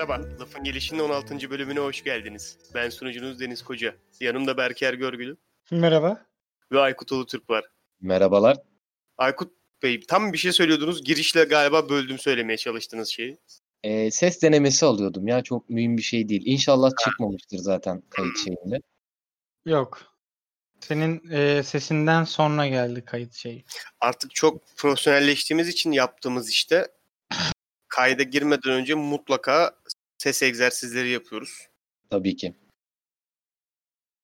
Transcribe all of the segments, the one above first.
Merhaba, Lafın Gelişi'nin 16. bölümüne hoş geldiniz. Ben sunucunuz Deniz Koca. Yanımda Berker Görgülü Merhaba. ve Aykut Ulutürk var. Merhabalar. Aykut Bey, tam bir şey söylüyordunuz. Girişle galiba böldüm söylemeye çalıştığınız şeyi. Ee, ses denemesi alıyordum ya çok mühim bir şey değil. İnşallah çıkmamıştır zaten kayıt şeyinde. Yok. Senin e, sesinden sonra geldi kayıt şeyi. Artık çok profesyonelleştiğimiz için yaptığımız işte kayda girmeden önce mutlaka ses egzersizleri yapıyoruz. Tabii ki.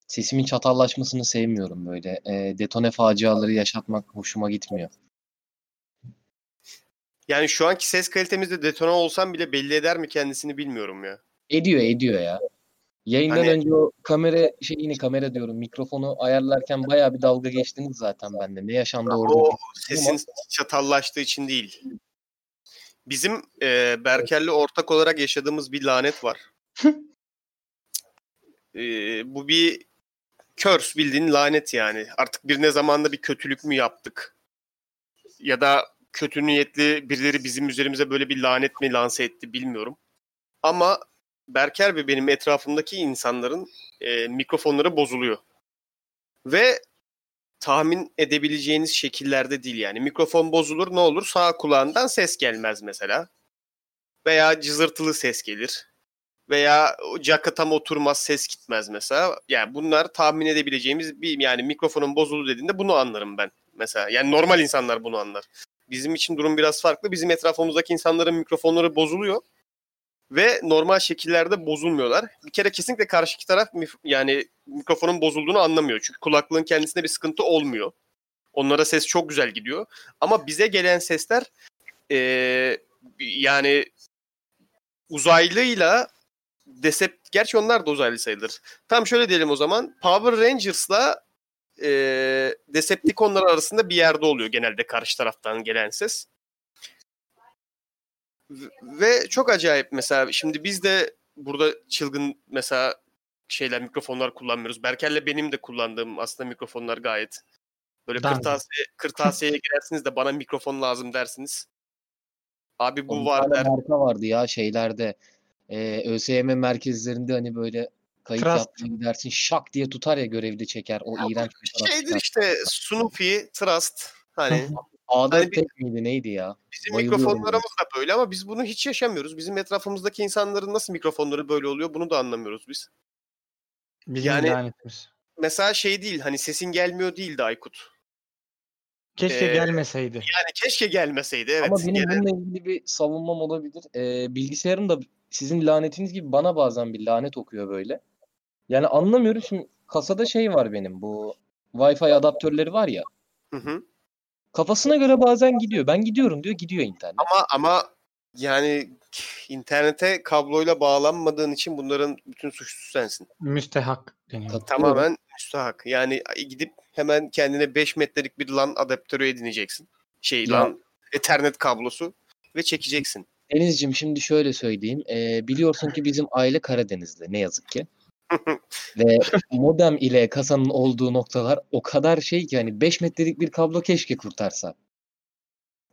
Sesimin çatallaşmasını sevmiyorum böyle. Ee, detone faciaları yaşatmak hoşuma gitmiyor. Yani şu anki ses kalitemizde detone olsam bile belli eder mi kendisini bilmiyorum ya. Ediyor ediyor ya. Yayından Hani- önce o kamera şeyini kamera diyorum mikrofonu ayarlarken bayağı bir dalga geçtiniz zaten bende. Ne yaşandı orada? O sesin ama çatallaştığı için değil. Bizim e, Berker'le ortak olarak yaşadığımız bir lanet var. E, bu bir curse bildiğin lanet yani. Artık bir ne zamanda bir kötülük mü yaptık? Ya da kötü niyetli birileri bizim üzerimize böyle bir lanet mi lanse etti bilmiyorum. Ama Berker ve benim etrafımdaki insanların e, mikrofonları bozuluyor. Ve tahmin edebileceğiniz şekillerde değil yani. Mikrofon bozulur ne olur? Sağ kulağından ses gelmez mesela. Veya cızırtılı ses gelir. Veya o jacka tam oturmaz ses gitmez mesela. Yani bunlar tahmin edebileceğimiz bir yani mikrofonun bozuldu dediğinde bunu anlarım ben mesela. Yani normal insanlar bunu anlar. Bizim için durum biraz farklı. Bizim etrafımızdaki insanların mikrofonları bozuluyor ve normal şekillerde bozulmuyorlar. Bir kere kesinlikle karşıki taraf yani mikrofonun bozulduğunu anlamıyor. Çünkü kulaklığın kendisinde bir sıkıntı olmuyor. Onlara ses çok güzel gidiyor. Ama bize gelen sesler eee, yani uzaylıyla Decept gerçi onlar da uzaylı sayılır. Tam şöyle diyelim o zaman. Power Rangers'la eee Decepticonlar arasında bir yerde oluyor genelde karşı taraftan gelen ses. Ve çok acayip mesela şimdi biz de burada çılgın mesela şeyler mikrofonlar kullanmıyoruz. Berker'le benim de kullandığım aslında mikrofonlar gayet böyle Dandik. kırtasiye, kırtasiyeye girersiniz de bana mikrofon lazım dersiniz. Abi bu bir var der. marka vardı ya şeylerde. Ee, ÖSYM merkezlerinde hani böyle kayıt Trust. yapmaya gidersin şak diye tutar ya görevli çeker. O iğrenç bir Şeydir işte Snoopy, Trust hani Ağda Hani bir- tek miydi neydi ya? bizim Bayılıyorum mikrofonlarımız da böyle ama biz bunu hiç yaşamıyoruz. Bizim etrafımızdaki insanların nasıl mikrofonları böyle oluyor bunu da anlamıyoruz biz. Bizim Yani- lanetimiz. Mesela şey değil hani sesin gelmiyor değildi Aykut. Keşke Ee, gelmeseydi. Yani keşke gelmeseydi evet. Ama benim Gene- bununla ilgili bir savunmam olabilir. Ee, bilgisayarım da sizin lanetiniz gibi bana bazen bir lanet okuyor böyle. Yani anlamıyorum şimdi kasada şey var benim bu Wi-Fi adaptörleri var ya. Hı hı. Kafasına göre bazen gidiyor. Ben gidiyorum diyor gidiyor internet. Ama ama yani internete kabloyla bağlanmadığın için bunların bütün suçlusu sensin. Müstehak deniyor. Tamamen müstahak. Yani gidip hemen kendine 5 metrelik bir LAN adaptörü edineceksin. Şey Ya. LAN Ethernet kablosu ve çekeceksin. Denizciğim şimdi şöyle söyleyeyim. Ee, biliyorsun ki bizim aile Karadenizli ne yazık ki. Ve modem ile kasanın olduğu noktalar o kadar şey ki hani 5 metrelik bir kablo keşke kurtarsa.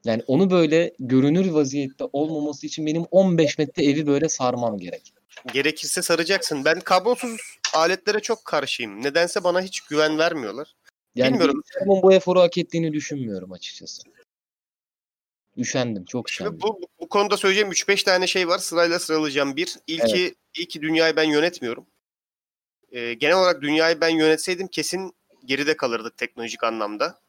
Yani onu böyle görünür vaziyette olmaması için benim 15 metre evi böyle sarmam gerek. Gerekirse saracaksın. Ben kablosuz aletlere çok karşıyım. Nedense bana hiç güven vermiyorlar. Yani Bilmiyorum. bilgisayarımın bu eforu hak ettiğini düşünmüyorum açıkçası. Üşendim, çok üşendim. Şimdi bu, bu konuda söyleyeceğim 3-5 tane şey var. Sırayla sıralayacağım. Bir, ilki, ilki dünyayı ben yönetmiyorum. Ee, genel olarak dünyayı ben yönetseydim kesin geride kalırdık teknolojik anlamda.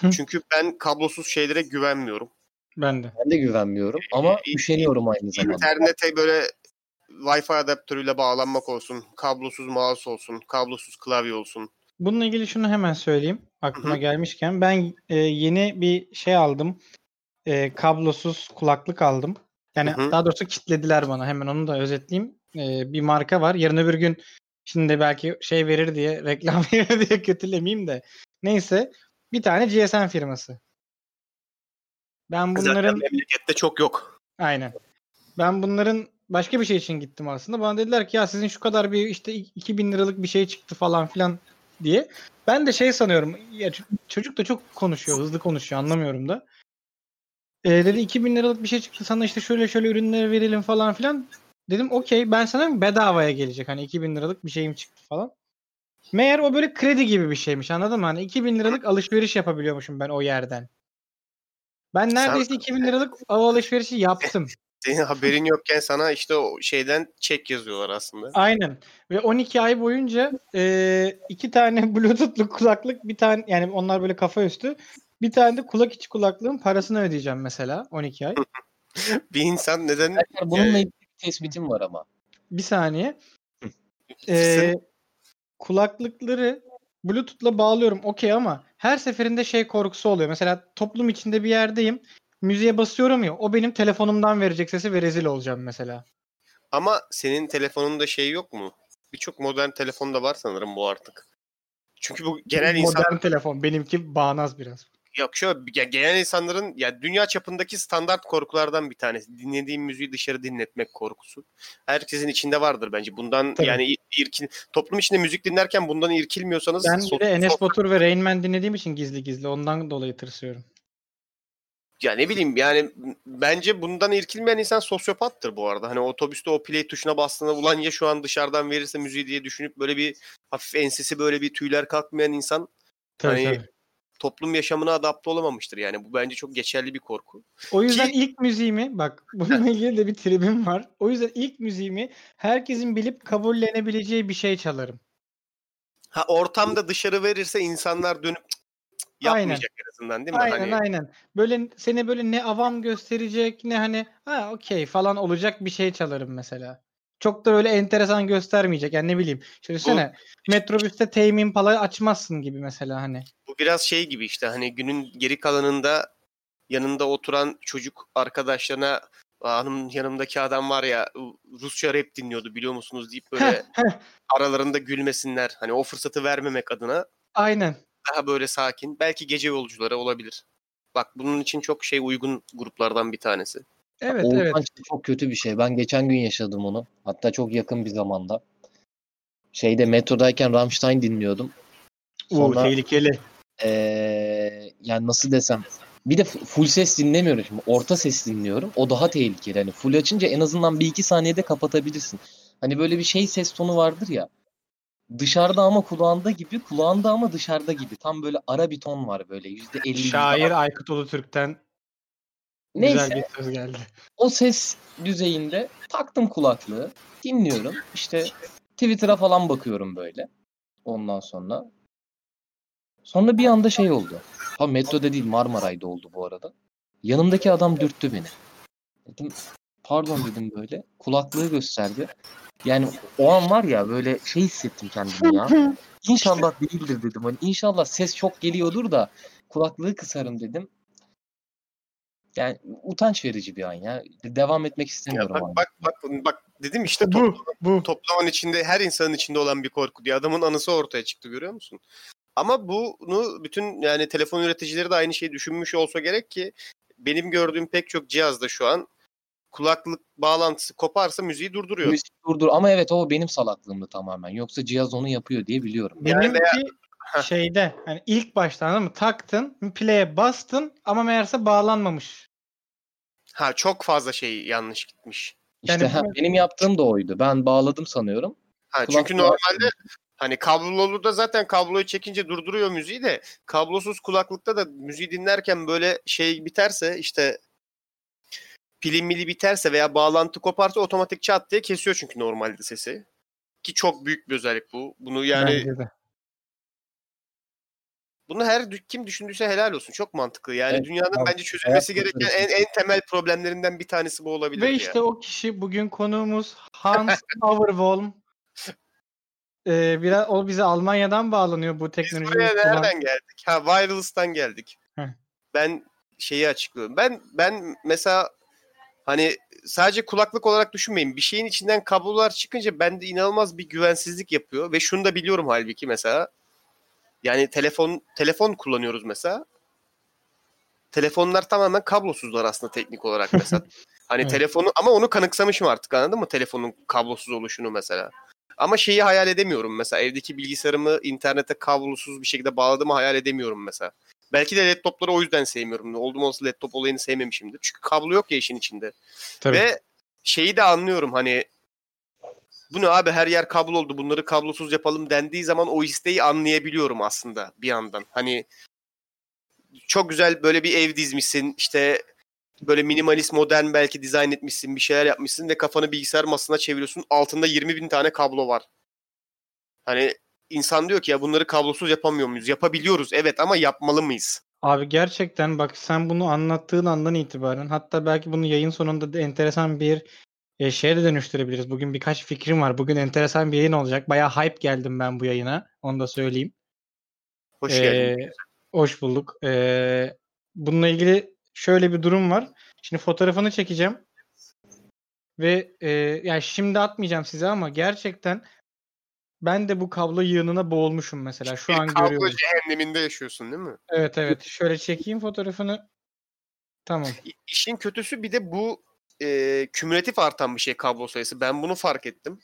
Hı. Çünkü ben kablosuz şeylere güvenmiyorum. Ben de. Ben de güvenmiyorum ama Ee, üşeniyorum aynı zamanda. İnternete böyle Wi-Fi adaptörüyle bağlanmak olsun, kablosuz mouse olsun, kablosuz klavye olsun. Bununla ilgili şunu hemen söyleyeyim. Aklıma Hı hı. gelmişken ben e, yeni bir şey aldım. E, kablosuz kulaklık aldım. Yani Hı hı. daha doğrusu kitlediler bana. Hemen onu da özetleyeyim. E, bir marka var. Yarın öbür gün şimdi belki şey verir diye reklam verir diye kötülemeyeyim de. Neyse bir tane GSM firması. Ben Zaten bunların memlekette çok yok. Aynen. Ben bunların başka bir şey için gittim aslında. Bana dediler ki ya sizin şu kadar bir işte 2000 liralık bir şey çıktı falan filan diye. Ben de şey sanıyorum. Ya çocuk da çok konuşuyor, hızlı konuşuyor anlamıyorum da. Ee, dedi 2000 liralık bir şey çıktı sana işte şöyle şöyle ürünleri verelim falan filan. Dedim okey ben sana bedavaya gelecek. Hani 2000 liralık bir şeyim çıktı falan. Meğer o böyle kredi gibi bir şeymiş anladın mı? Hani 2000 liralık alışveriş yapabiliyormuşum ben o yerden. Ben neredeyse 2000 liralık o alışverişi yaptım. Senin haberin yokken sana işte o şeyden çek yazıyorlar aslında. Aynen. Ve 12 ay boyunca e, iki tane bluetoothlu kulaklık bir tane yani onlar böyle kafa üstü. Bir tane de kulak içi kulaklığın parasını ödeyeceğim mesela 12 ay. Bir insan neden bununla ilgili tespitim var ama. Bir saniye. Ee, kulaklıkları Bluetooth'la bağlıyorum okey ama her seferinde şey korkusu oluyor. Mesela toplum içinde bir yerdeyim. Müziğe basıyorum ya o benim telefonumdan verecek sesi ve rezil olacağım mesela. ama senin telefonunda şey yok mu? Birçok modern telefonda var sanırım bu artık. Çünkü bu genel insan Modern telefon. Benimki bağnaz biraz. Yok şöyle ya genel insanların ya dünya çapındaki standart korkulardan bir tanesi. Dinlediğim müziği dışarı dinletmek korkusu. Herkesin içinde vardır bence. Bundan Tabii. yani ir- irkil toplum içinde müzik dinlerken bundan irkilmiyorsanız Ben bir de Enes Batur ve Rain Man dinlediğim için gizli gizli ondan dolayı tırsıyorum. ya ne bileyim yani bence bundan irkilmeyen insan sosyopattır bu arada. Hani otobüste o play tuşuna bastığında ulan ya şu an dışarıdan verirse müziği diye düşünüp böyle bir hafif ensesi böyle bir tüyler kalkmayan insan Tabii, Hani- tabii. Toplum yaşamına adapte olamamıştır. Yani bu bence çok geçerli bir korku. O yüzden Ki- ilk müziğimi bak bununla ilgili de bir tribim var. O yüzden ilk müziğimi herkesin bilip kabullenebileceği bir şey çalarım. Ha ortamda dışarı verirse insanlar dönüp cık cık yapmayacak en azından değil mi? Aynen hani aynen. Böyle seni böyle ne avam gösterecek ne hani ha okey falan olacak bir şey çalarım mesela. Çok da öyle enteresan göstermeyecek. Yani ne bileyim. İşte düşünsene metrobüste Tame Impala'yı açmazsın gibi mesela hani. Bu biraz şey gibi işte hani günün geri kalanında yanında oturan çocuk arkadaşlarına "Aa, hanım yanımdaki adam var ya Rusça rap dinliyordu biliyor musunuz deyip böyle aralarında gülmesinler. Hani o fırsatı vermemek adına aynen. daha böyle sakin. Belki gece yolcuları olabilir. Bak bunun için çok şey uygun gruplardan bir tanesi. Evet o evet. çok kötü bir şey. Ben geçen gün yaşadım onu. Hatta çok yakın bir zamanda. Şeyde metrodayken Rammstein dinliyordum. Oo, Sonra tehlikeli. Eee, yani nasıl desem bir de full ses dinlemiyorum şimdi. Orta ses dinliyorum. O daha tehlikeli. Hani full açınca en azından bir iki saniyede kapatabilirsin. Hani böyle bir şey ses tonu vardır ya. Dışarıda ama kulağında gibi, kulağında ama dışarıda gibi. Tam böyle ara bir ton var böyle. Yüzde elli. Şair Aykut Ulutürk'ten Neyse. güzel bir söz geldi. o ses düzeyinde taktım kulaklığı, dinliyorum. İşte Twitter'a falan bakıyorum böyle. Ondan sonra. Sonra bir anda şey oldu. Ha metroda değil Marmaray'da oldu bu arada. Yanımdaki adam dürttü beni. Dedim pardon dedim böyle. Kulaklığı gösterdi. Yani o an var ya böyle şey hissettim kendimi ya. İnşallah değildir dedim. Hani inşallah ses çok geliyordur da kulaklığı kısarım dedim. Yani utanç verici bir an ya. Devam etmek Ya istemiyorum. bak, abi. bak bak bak dedim işte bu bu. toplumun içinde her insanın içinde olan bir korku diye adamın anısı ortaya çıktı görüyor musun? Ama bunu bütün yani telefon üreticileri de aynı şeyi düşünmüş olsa gerek ki benim gördüğüm pek çok cihazda şu an kulaklık bağlantısı koparsa müziği durduruyor. Müzik durdur ama evet o benim salaklığımdı tamamen. Yoksa cihaz onu yapıyor diye biliyorum. Yani Benimki veya- şeyde hani ilk başta anladın mı? Taktın, play'e bastın ama meğerse bağlanmamış. Ha çok fazla şey yanlış gitmiş. İşte Yani ha, benim yaptığım da oydu. Ben bağladım sanıyorum. Ha çünkü normalde hani kablolu da zaten kabloyu çekince durduruyor müziği de kablosuz kulaklıkta da müziği dinlerken böyle şey biterse işte pilin mili biterse veya bağlantı koparsa otomatik çat diye kesiyor çünkü normalde sesi. Ki çok büyük bir özellik bu. Bunu yani bunu her kim düşündüyse helal olsun. Çok mantıklı. Yani Evet, dünyanın bence çözülmesi gereken en, en temel problemlerinden bir tanesi bu olabilir. Ve işte o kişi bugün konuğumuz Hans Auerwolm. Ee, biraz o bize Almanya'dan bağlanıyor bu Biz teknolojiyi. buraya nereden geldik? Ha wireless'tan geldik. Heh. Ben şeyi açıklıyorum. Ben ben mesela hani sadece kulaklık olarak düşünmeyin. Bir şeyin içinden kablolar çıkınca bende inanılmaz bir güvensizlik yapıyor ve şunu da biliyorum halbuki mesela. Yani telefon telefon kullanıyoruz mesela. Telefonlar tamamen kablosuzlar aslında teknik olarak mesela. Hani Evet. telefonu ama onu kanıksamışım artık anladın mı? Telefonun kablosuz oluşunu mesela. Ama şeyi hayal edemiyorum mesela. Evdeki bilgisayarımı internete kablosuz bir şekilde bağladığımı hayal edemiyorum mesela. Belki de laptopları o yüzden sevmiyorum. Oldum olsa laptop olayını sevmemişimdir. Çünkü kablo yok ya işin içinde. Tabii. Ve şeyi de anlıyorum hani bu ne abi her yer kablo oldu bunları kablosuz yapalım dendiği zaman o isteği anlayabiliyorum aslında bir yandan. Hani çok güzel böyle bir ev dizmişsin işte böyle minimalist modern belki dizayn etmişsin bir şeyler yapmışsın ve kafanı bilgisayar masasına çeviriyorsun altında 20 bin tane kablo var. Hani insan diyor ki ya bunları kablosuz yapamıyor muyuz? Yapabiliyoruz evet ama yapmalı mıyız? Abi gerçekten bak sen bunu anlattığın andan itibaren hatta belki bunu yayın sonunda da enteresan bir e, şeye de dönüştürebiliriz. Bugün birkaç fikrim var. Bugün enteresan bir yayın olacak. Bayağı hype geldim ben bu yayına. Onu da söyleyeyim. Hoş Ee, geldin. Hoş bulduk. Ee, bununla ilgili şöyle bir durum var. Şimdi fotoğrafını çekeceğim. Ve e, yani şimdi atmayacağım size ama gerçekten ben de bu kablo yığınına boğulmuşum mesela. Şu an bir kablo görüyorum. cehenneminde yaşıyorsun değil mi? Evet evet. Şöyle çekeyim fotoğrafını. Tamam. İşin kötüsü bir de bu e, kümülatif artan bir şey kablo sayısı. Ben bunu fark ettim.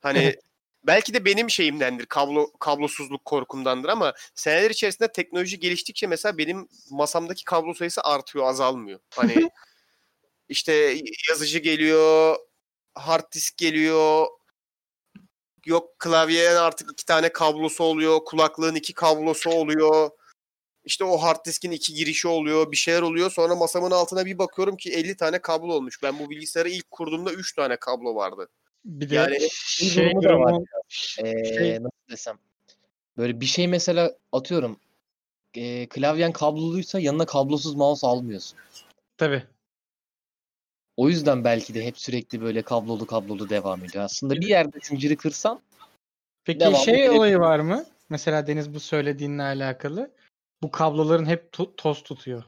Hani belki de benim şeyimdendir. Kablo kablosuzluk korkumdandır ama seneler içerisinde teknoloji geliştikçe mesela benim masamdaki kablo sayısı artıyor, azalmıyor. Hani işte yazıcı geliyor, hard disk geliyor. Yok klavyenin artık iki tane kablosu oluyor, kulaklığın iki kablosu oluyor. İşte o hard diskin iki girişi oluyor, bir şeyler oluyor. Sonra masamın altına bir bakıyorum ki 50 tane kablo olmuş. Ben bu bilgisayarı ilk kurduğumda 3 tane kablo vardı. Bir de Yani şey durumu da var Ee, şey nasıl desem. Böyle bir şey mesela atıyorum. E, klavyen kabloluysa yanına kablosuz mouse almıyorsun. tabii. O yüzden belki de hep sürekli böyle kablolu kablolu devam ediyor. Aslında bir yerde zinciri kırsan Peki Devamlı şey gerekiyor. olayı var mı? Mesela Deniz bu söylediğinle alakalı. Bu kabloların hep to- toz tutuyor.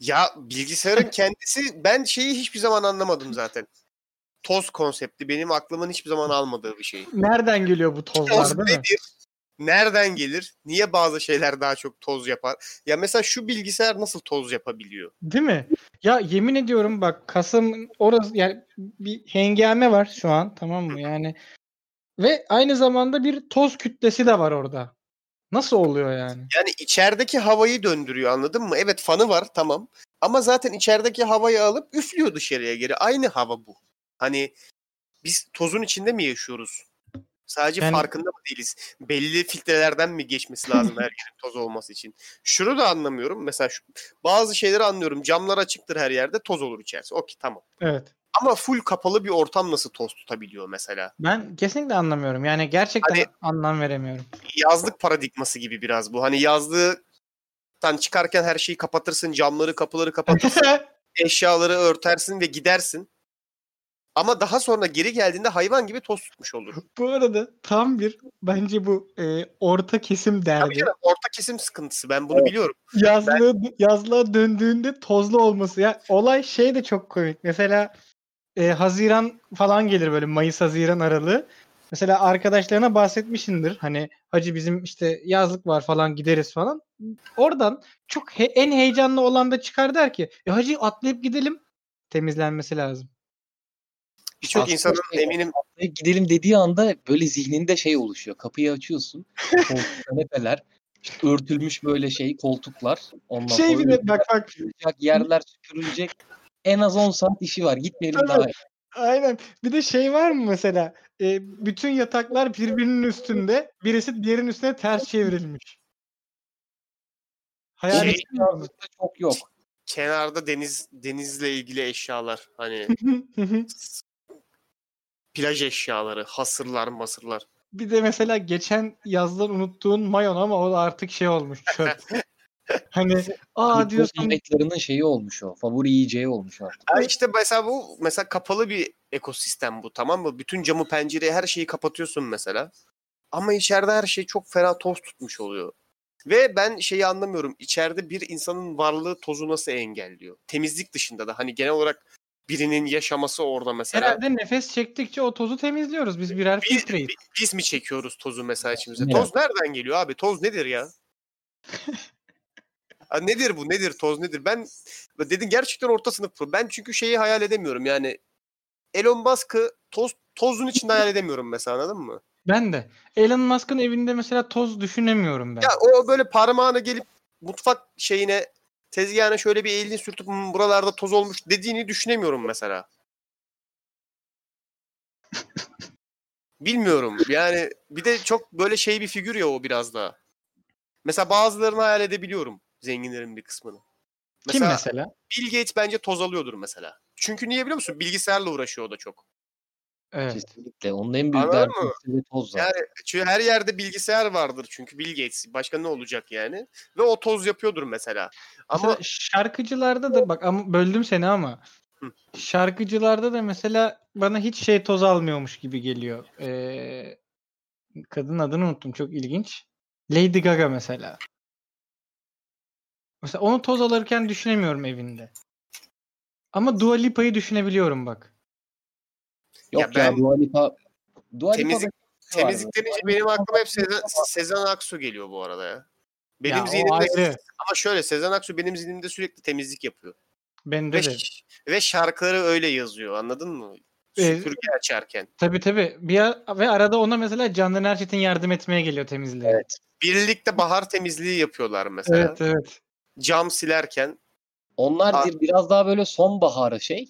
Ya bilgisayarın kendisi ben şeyi hiçbir zaman anlamadım zaten. Toz konsepti benim aklımın hiçbir zaman almadığı bir şey. Nereden geliyor bu tozlar Toz değil mi? nedir? Nereden gelir? Niye bazı şeyler daha çok toz yapar? Ya mesela şu bilgisayar nasıl toz yapabiliyor? Değil mi? Ya yemin ediyorum bak Kasım orası yani bir hengame var şu an tamam mı? Yani ve aynı zamanda bir toz kütlesi de var orada. Nasıl oluyor yani? Yani içerideki havayı döndürüyor anladın mı? Evet fanı var tamam. Ama zaten içerideki havayı alıp üflüyor dışarıya geri. Aynı hava bu. Hani biz tozun içinde mi yaşıyoruz? Sadece Yani- farkında mı değiliz? Belli filtrelerden mi geçmesi lazım her yerin toz olması için? Şunu da anlamıyorum. Mesela şu, bazı şeyleri anlıyorum. Camlar açıktır her yerde toz olur içerisi. Okey tamam. Evet. Ama full kapalı bir ortam nasıl toz tutabiliyor mesela? Ben kesinlikle anlamıyorum. Yani gerçekten Hani- anlam veremiyorum. Yazlık paradigması gibi biraz bu. Hani yazlıktan çıkarken her şeyi kapatırsın, camları, kapıları kapatırsın. eşyaları örtersin ve gidersin. Ama daha sonra geri geldiğinde hayvan gibi toz tutmuş olur. bu arada tam bir bence bu e, orta kesim Tabii derdi. canım, orta kesim sıkıntısı. Ben bunu biliyorum. Yazlığı, yazlığa döndüğünde tozlu olması. Ya olay şey de çok komik. Mesela e, Haziran falan gelir böyle Mayıs Haziran aralığı. Mesela arkadaşlarına bahsetmişindir. Hani hacı bizim işte yazlık var falan gideriz falan. Oradan çok he- en heyecanlı olan da çıkar der ki e, hacı atlayıp gidelim. Temizlenmesi lazım. Birçok insanın şey- eminim gidelim dediği anda böyle zihninde şey oluşuyor. Kapıyı açıyorsun. Kanepeler. işte örtülmüş böyle şey koltuklar. Ondan Şey de bak bak yerler süpürülecek. En az 10 saat işi var. Gitmeyelim daha iyi. Aynen. Bir de şey var mı mesela? E, bütün yataklar birbirinin üstünde, birisi diğerinin üstüne ters çevrilmiş. Hayal Şey-? Çok yok. kenarda deniz denizle ilgili eşyalar hani plaj eşyaları, hasırlar, masırlar. bir de mesela geçen yazdan unuttuğun mayon ama o da artık şey olmuş çöp. hani aa Hani diyorsun yemeklerinin şeyi olmuş o. Favori yiyeceği olmuş artık. Ha işte mesela bu mesela kapalı bir ekosistem bu tamam mı? Bütün camı pencereyi her şeyi kapatıyorsun mesela. Ama içeride her şey çok fena toz tutmuş oluyor. Ve ben şeyi anlamıyorum. İçeride bir insanın varlığı tozu nasıl engelliyor? Temizlik dışında da hani genel olarak birinin yaşaması orada mesela. herhalde nefes çektikçe o tozu temizliyoruz. Biz birer Biz, filtreyiz. bi- biz mi çekiyoruz tozu mesela içimize? Evet. Toz nereden geliyor abi? Toz nedir ya? Ha, nedir bu? Nedir? Toz nedir? Ben dedin gerçekten orta sınıf. Ben çünkü şeyi hayal edemiyorum. Yani Elon Musk'ı toz tozun içinde hayal edemiyorum mesela anladın mı? Ben de. Elon Musk'ın evinde mesela toz düşünemiyorum ben. Ya o böyle parmağını gelip mutfak şeyine tezgahına şöyle bir elini sürtüp "Hmm, buralarda toz olmuş dediğini düşünemiyorum mesela. Bilmiyorum. Yani bir de çok böyle şey bir figür ya o biraz daha. Mesela bazılarını hayal edebiliyorum zenginlerin bir kısmını. Kim mesela? Bill Gates bence toz alıyordur mesela. Çünkü niye biliyor musun? Bilgisayarla uğraşıyor o da çok. Evet. Kesinlikle. Onun en büyük Anladın derdi mı? toz zaten. Yani çünkü her yerde bilgisayar vardır çünkü Bill Gates. Başka ne olacak yani? Ve o toz yapıyordur mesela. Ama Mesela şarkıcılarda da bak ama böldüm seni ama Hı. şarkıcılarda da mesela bana hiç şey toz almıyormuş gibi geliyor. Ee, kadın adını unuttum çok ilginç. Lady Gaga mesela. Mesela onu toz alırken düşünemiyorum evinde. Ama Dua Lipa'yı düşünebiliyorum bak. Yok Ya ya, ben- Dua Lipa Dua Lipa Temizlik- da- şey temizlik denince benim aklıma hep Sezen, Sezen Aksu geliyor bu arada ya. Benim Ya zihnimde ayrı. ama şöyle Sezen Aksu benim zihnimde sürekli temizlik yapıyor. Ve, de. ve şarkıları öyle yazıyor anladın mı? Ee, Süpürge açarken. Tabii tabii. Bir ar- ve arada ona mesela Candan Erçetin yardım etmeye geliyor temizliğe. Evet. Birlikte bahar temizliği yapıyorlar mesela. evet. evet. Cam silerken. Onlar bir- biraz daha böyle sonbaharı şey.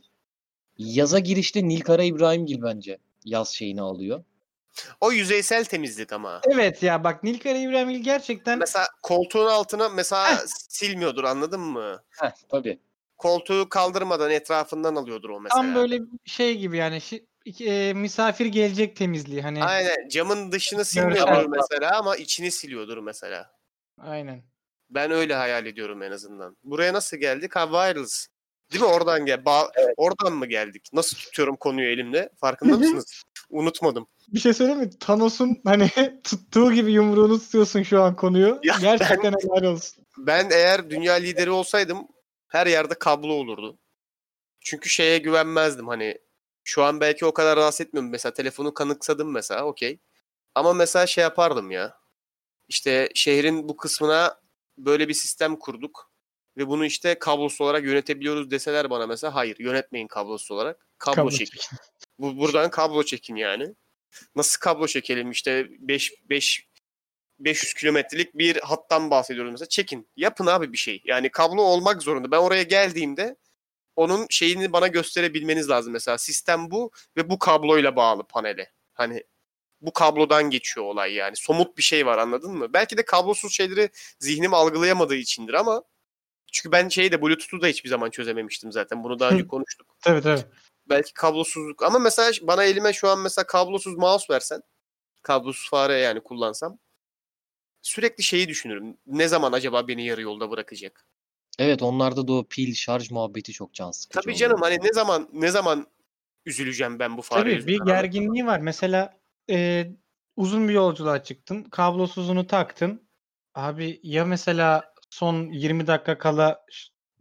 Yaza girişte Nilkara İbrahimgil bence yaz şeyini alıyor. O yüzeysel temizlik ama. Evet ya bak Nilkara İbrahimgil gerçekten Mesela koltuğun altına mesela silmiyordur anladın mı? Heh tabii. Koltuğu kaldırmadan etrafından alıyordur o mesela. tam böyle şey gibi yani şi- e, misafir gelecek temizliği hani. Aynen. Aynen camın dışını silmiyordur mesela ama içini siliyordur mesela. Ben öyle hayal ediyorum en azından. Buraya nasıl geldik? Ha wireless. Değil mi? Oradan gel. Ba- Oradan mı geldik? Nasıl tutuyorum konuyu elimle? Farkında mısınız? Unutmadım. Bir şey söyleyeyim mi? Thanos'un hani tuttuğu gibi yumruğunu tutuyorsun şu an konuyu. Ya Gerçekten helal olsun. Ben eğer dünya lideri olsaydım her yerde kablo olurdu. Çünkü şeye güvenmezdim hani şu an belki o kadar rahatsız etmiyorum. Mesela telefonu kanıksadım mesela okey. Ama mesela şey yapardım ya. İşte şehrin bu kısmına böyle bir sistem kurduk. Ve bunu işte kablosuz olarak yönetebiliyoruz deseler bana mesela hayır yönetmeyin kablosuz olarak. Kablo, Kablo çekin. Bu, buradan kablo çekin yani. Nasıl kablo çekelim işte 5 5 500 kilometrelik bir hattan bahsediyoruz mesela. Çekin. Yapın abi bir şey. Yani kablo olmak zorunda. Ben oraya geldiğimde onun şeyini bana gösterebilmeniz lazım mesela. Sistem bu ve bu kabloyla bağlı panele. Hani bu kablodan geçiyor olay yani. Somut bir şey var anladın mı? Belki de kablosuz şeyleri zihnim algılayamadığı içindir ama çünkü ben şeyi de Bluetooth'u da hiçbir zaman çözememiştim zaten. Bunu daha önce konuştuk. Tabii tabii. Belki kablosuzluk ama mesela bana elime şu an mesela kablosuz mouse versen kablosuz fare yani kullansam sürekli şeyi düşünürüm. Ne zaman acaba beni yarı yolda bırakacak? Evet onlarda da o pil şarj muhabbeti çok can sıkıcı. Tabii oluyor. canım hani ne zaman ne zaman üzüleceğim ben bu fare Tabii yüzünden, bir gerginliği var. Mesela e, uzun bir yolculuğa çıktın. Kablosuzunu taktın. Abi ya mesela son 20 dakika kala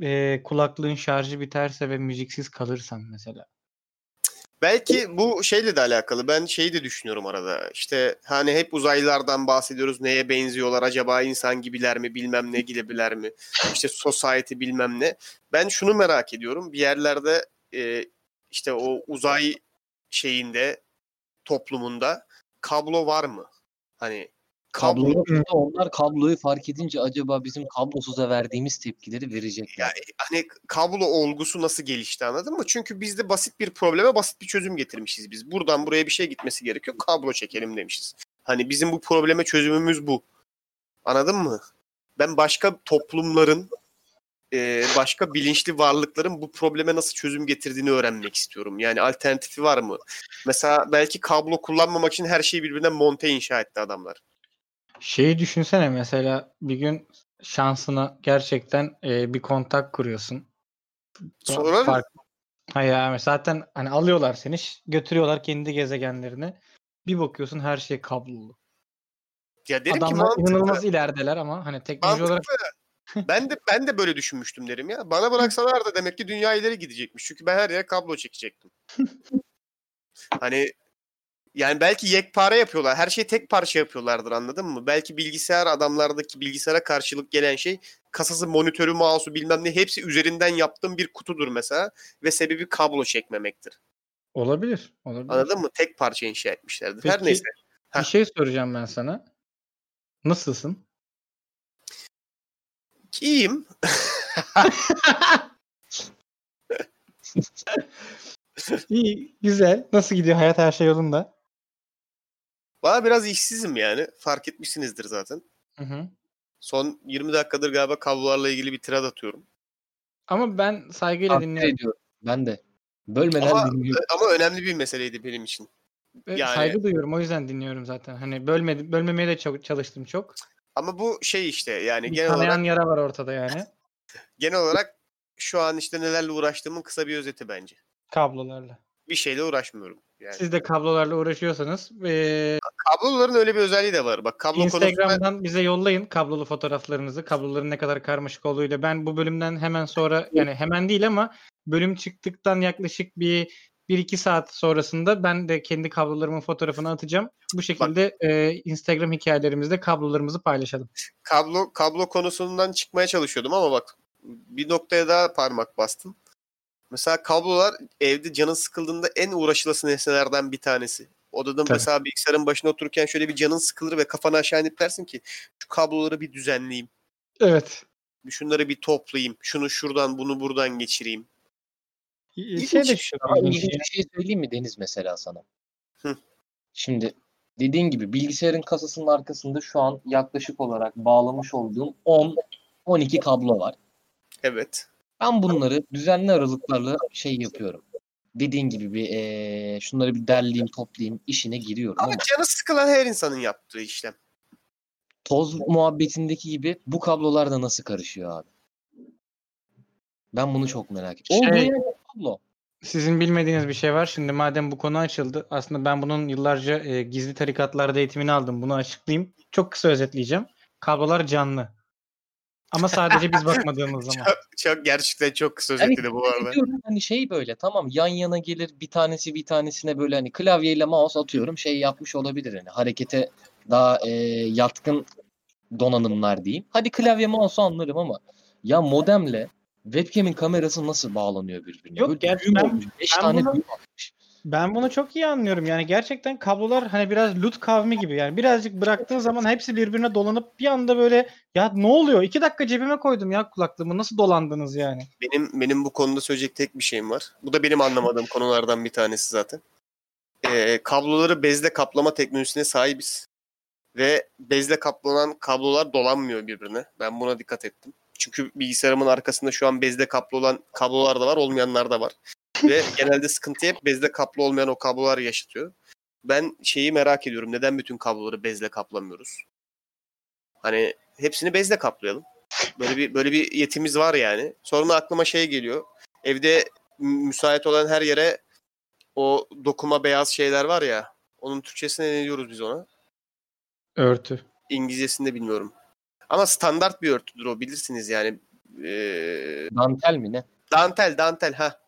e, kulaklığın şarjı biterse ve müziksiz kalırsan mesela. Belki bu şeyle de alakalı. Ben şeyi de düşünüyorum arada. İşte hani hep uzaylılardan bahsediyoruz. Neye benziyorlar? Acaba insan gibiler mi? Bilmem ne gibiler mi? İşte society bilmem ne. Ben şunu merak ediyorum. Bir yerlerde e, işte o uzay şeyinde toplumunda kablo var mı? Hani kablo. Onlar kabloyu fark edince acaba bizim kablosuza verdiğimiz tepkileri verecekler. Yani hani kablo olgusu nasıl gelişti anladın mı? Çünkü biz de basit bir probleme basit bir çözüm getirmişiz biz. Buradan buraya bir şey gitmesi gerekiyor. Kablo çekelim demişiz. Hani bizim bu probleme çözümümüz bu. Anladın mı? Ben başka toplumların e, başka bilinçli varlıkların bu probleme nasıl çözüm getirdiğini öğrenmek istiyorum. Yani alternatifi var mı? Mesela belki kablo kullanmamak için her şeyi birbirine monte inşa etti adamlar. Şeyi düşünsene mesela bir gün şansına gerçekten e, bir kontak kuruyorsun. Sonra Fark... Ha ya mesela zaten hani alıyorlar seni götürüyorlar kendi gezegenlerine. Bir bakıyorsun her şey kablolu. ya dedim ki Adamlar mantıklı. inanılmaz ilerideler ama hani teknoloji olarak Mantıklı. ben de ben de böyle düşünmüştüm derim ya. Bana bıraksalar da demek ki dünya ileri gidecekmiş. Çünkü ben her yere kablo çekecektim. hani yani belki yekpare yapıyorlar. Her şeyi tek parça yapıyorlardır anladın mı? Belki bilgisayar adamlardaki bilgisayara karşılık gelen şey kasası, monitörü, mouse'u bilmem ne hepsi üzerinden yaptığım bir kutudur mesela ve sebebi kablo çekmemektir. olabilir. olabilir. Anladın mı? Tek parça inşa etmişlerdir. Her Peki, neyse. Bir Heh. şey soracağım ben sana. Nasılsın? İyiyim. İyi, güzel. Nasıl gidiyor hayat her şey yolunda? Valla biraz işsizim yani. Fark etmişsinizdir zaten. Hı hı. Son 20 dakikadır galiba kablolarla ilgili bir tirad atıyorum. Ama ben saygıyla Takdir dinliyorum. ediyorum. Ben de. Bölmeden Ama, dinliyorum. ama önemli bir meseleydi benim için. Yani- Saygı duyuyorum o yüzden dinliyorum zaten. Hani bölmedi, bölmemeye de çok çalıştım çok. Ama bu şey işte yani Bir genel kanayan olarak yara var ortada yani. genel olarak şu an işte nelerle uğraştığımın kısa bir özeti bence. Kablolarla. Bir şeyle uğraşmıyorum. Yani Siz de kablolarla uğraşıyorsanız eee, kabloların öyle bir özelliği de var. Bak kablo konusunda Instagram'dan bize yollayın kablolu fotoğraflarınızı. Kabloların ne kadar karmaşık olduğuyla. Ben bu bölümden hemen sonra yani hemen değil ama bölüm çıktıktan yaklaşık bir 1-2 saat sonrasında ben de kendi kablolarımın fotoğrafını atacağım. Bu şekilde eee, Instagram hikayelerimizde kablolarımızı paylaşalım. kablo kablo konusundan çıkmaya çalışıyordum ama bak bir noktaya daha parmak bastım. Mesela kablolar evde canın sıkıldığında en uğraşılası nesnelerden bir tanesi. Odada Tabii. mesela bilgisayarın başına otururken şöyle bir canın sıkılır ve kafanı aşağı inip dersin ki şu kabloları bir düzenleyeyim. Evet. Bir Şunları bir toplayayım. Şunu şuradan bunu buradan geçireyim. Şey de şu bir şey söyleyeyim mi Deniz mesela sana? Hı. Şimdi dediğin gibi bilgisayarın kasasının arkasında şu an yaklaşık olarak bağlamış olduğum 10 12 kablo var. Evet. Ben bunları düzenli aralıklarla şey yapıyorum. Dediğin gibi bir eee, şunları bir derleyeyim, toplayayım, işine giriyorum Ama ama canı sıkılan her insanın yaptığı işlem. toz muhabbetindeki gibi bu kablolar da nasıl karışıyor abi? Ben bunu çok merak ediyorum. Şey- Olduğu yerde kablo. Sizin bilmediğiniz bir şey var. Şimdi madem bu konu açıldı. Aslında ben bunun yıllarca e, gizli tarikatlarda eğitimini aldım. Bunu açıklayayım. Çok kısa özetleyeceğim. Kablolar canlı. Ama sadece biz bakmadığımız zaman. Çok, çok gerçekten çok kısa özetledi bu arada. Diyorum hani şey böyle tamam yan yana gelir bir tanesi bir tanesine böyle hani klavyeyle mouse atıyorum şey yapmış olabilir hani harekete daha e, yatkın donanımlar diyeyim. Hadi klavye mouse anlarım ama ya modemle webcam'in kamerası nasıl bağlanıyor birbirine? Yok, Böyle gerçi ben- olmuş, beş ben tane bunu-. Ben bunu çok iyi anlıyorum. Yani gerçekten kablolar hani biraz loot kavmi gibi. Yani birazcık bıraktığın zaman hepsi birbirine dolanıp bir anda böyle ya ne oluyor? İki dakika cebime koydum ya kulaklığımı. Nasıl dolandınız yani? Benim benim bu konuda söyleyecek tek bir şeyim var. Bu da benim anlamadığım konulardan bir tanesi zaten. Ee, kabloları bezle kaplama teknolojisine sahibiz. Ve bezle kaplanan kablolar dolanmıyor birbirine. Ben buna dikkat ettim. Çünkü bilgisayarımın arkasında şu an bezle kaplı olan kablolar da var, olmayanlar da var. Ve genelde sıkıntı hep bezle kaplı olmayan o kablolar yaşatıyor. Ben şeyi merak ediyorum. Neden bütün kabloları bezle kaplamıyoruz? Hani hepsini bezle kaplayalım. Böyle bir böyle bir yetimiz var yani. Sonra aklıma şey geliyor. Evde mü- müsait olan her yere o dokuma beyaz şeyler var ya. Onun Türkçesine ne diyoruz biz ona? Örtü. İngilizcesini de bilmiyorum. Ama standart bir örtüdür o bilirsiniz yani. Ee, Dantel mi ne? dantel dantel ha.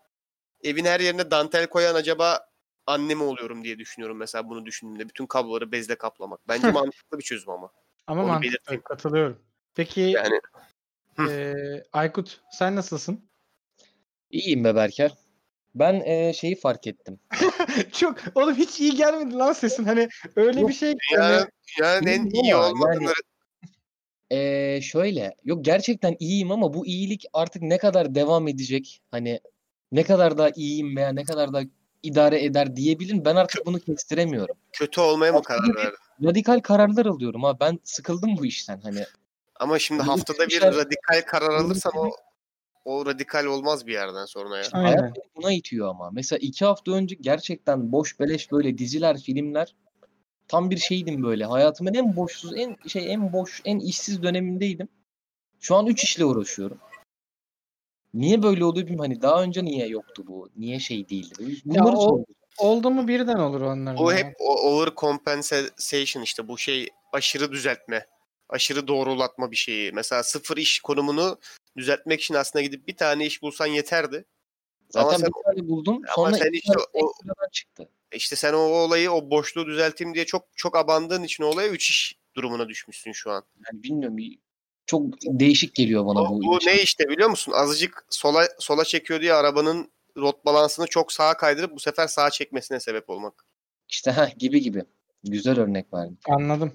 Evin her yerine dantel koyan acaba anne mi oluyorum diye düşünüyorum mesela bunu düşündüğümde. Bütün kabloları bezle kaplamak. Bence mantıklı bir çözüm ama. Ama Onu mantıklı. belirteyim. Katılıyorum. Peki Yani eee, Aykut sen nasılsın? İyiyim be Berker. Ben e, şeyi fark ettim. Çok oğlum hiç iyi gelmedi lan sesin. Hani öyle Yok, bir şey ki yani, hani yani en Bilmiyorum iyi olmadığını Ee, şöyle yok gerçekten iyiyim ama bu iyilik artık ne kadar devam edecek hani ne kadar daha iyiyim veya ne kadar daha idare eder diyebilirim ben artık bunu kestiremiyorum. kötü olmaya mı karar verdin? Radikal kararlar alıyorum ha ben sıkıldım bu işten hani Ama şimdi haftada bir radikal karar alırsan o o radikal olmaz bir yerden sonra ya. Aynen. hayat buna itiyor ama mesela iki hafta önce gerçekten boş beleş böyle diziler filmler tam bir şeydim böyle hayatımın en boşsuz en şey en boş en işsiz dönemindeydim. Şu an üç işle uğraşıyorum. Niye böyle oluyor bilmiyorum. Hani daha önce niye yoktu bu? Niye şey değildi? Bunları o- sorguluyorum. oldu mu birden olur onlar. Bu hep o overcompensation işte bu şey aşırı düzeltme. Aşırı doğrulatma bir şeyi. Mesela sıfır iş konumunu düzeltmek için aslında gidip bir tane iş bulsan yeterdi. Zaten Ama sen- bir tane buldum. Ama Sonra sen işte o- çıktı. İşte sen o olayı o boşluğu düzelteyim diye çok çok abandığın için o olaya üç iş durumuna düşmüşsün şu an. Yani bilmiyorum. Çok değişik geliyor bana O, bu. bu ne işte biliyor musun? Azıcık sola sola çekiyor diye arabanın rot balansını çok sağa kaydırıp bu sefer sağa çekmesine sebep olmak. İşte ha gibi gibi. Güzel örnek verdim. Anladım.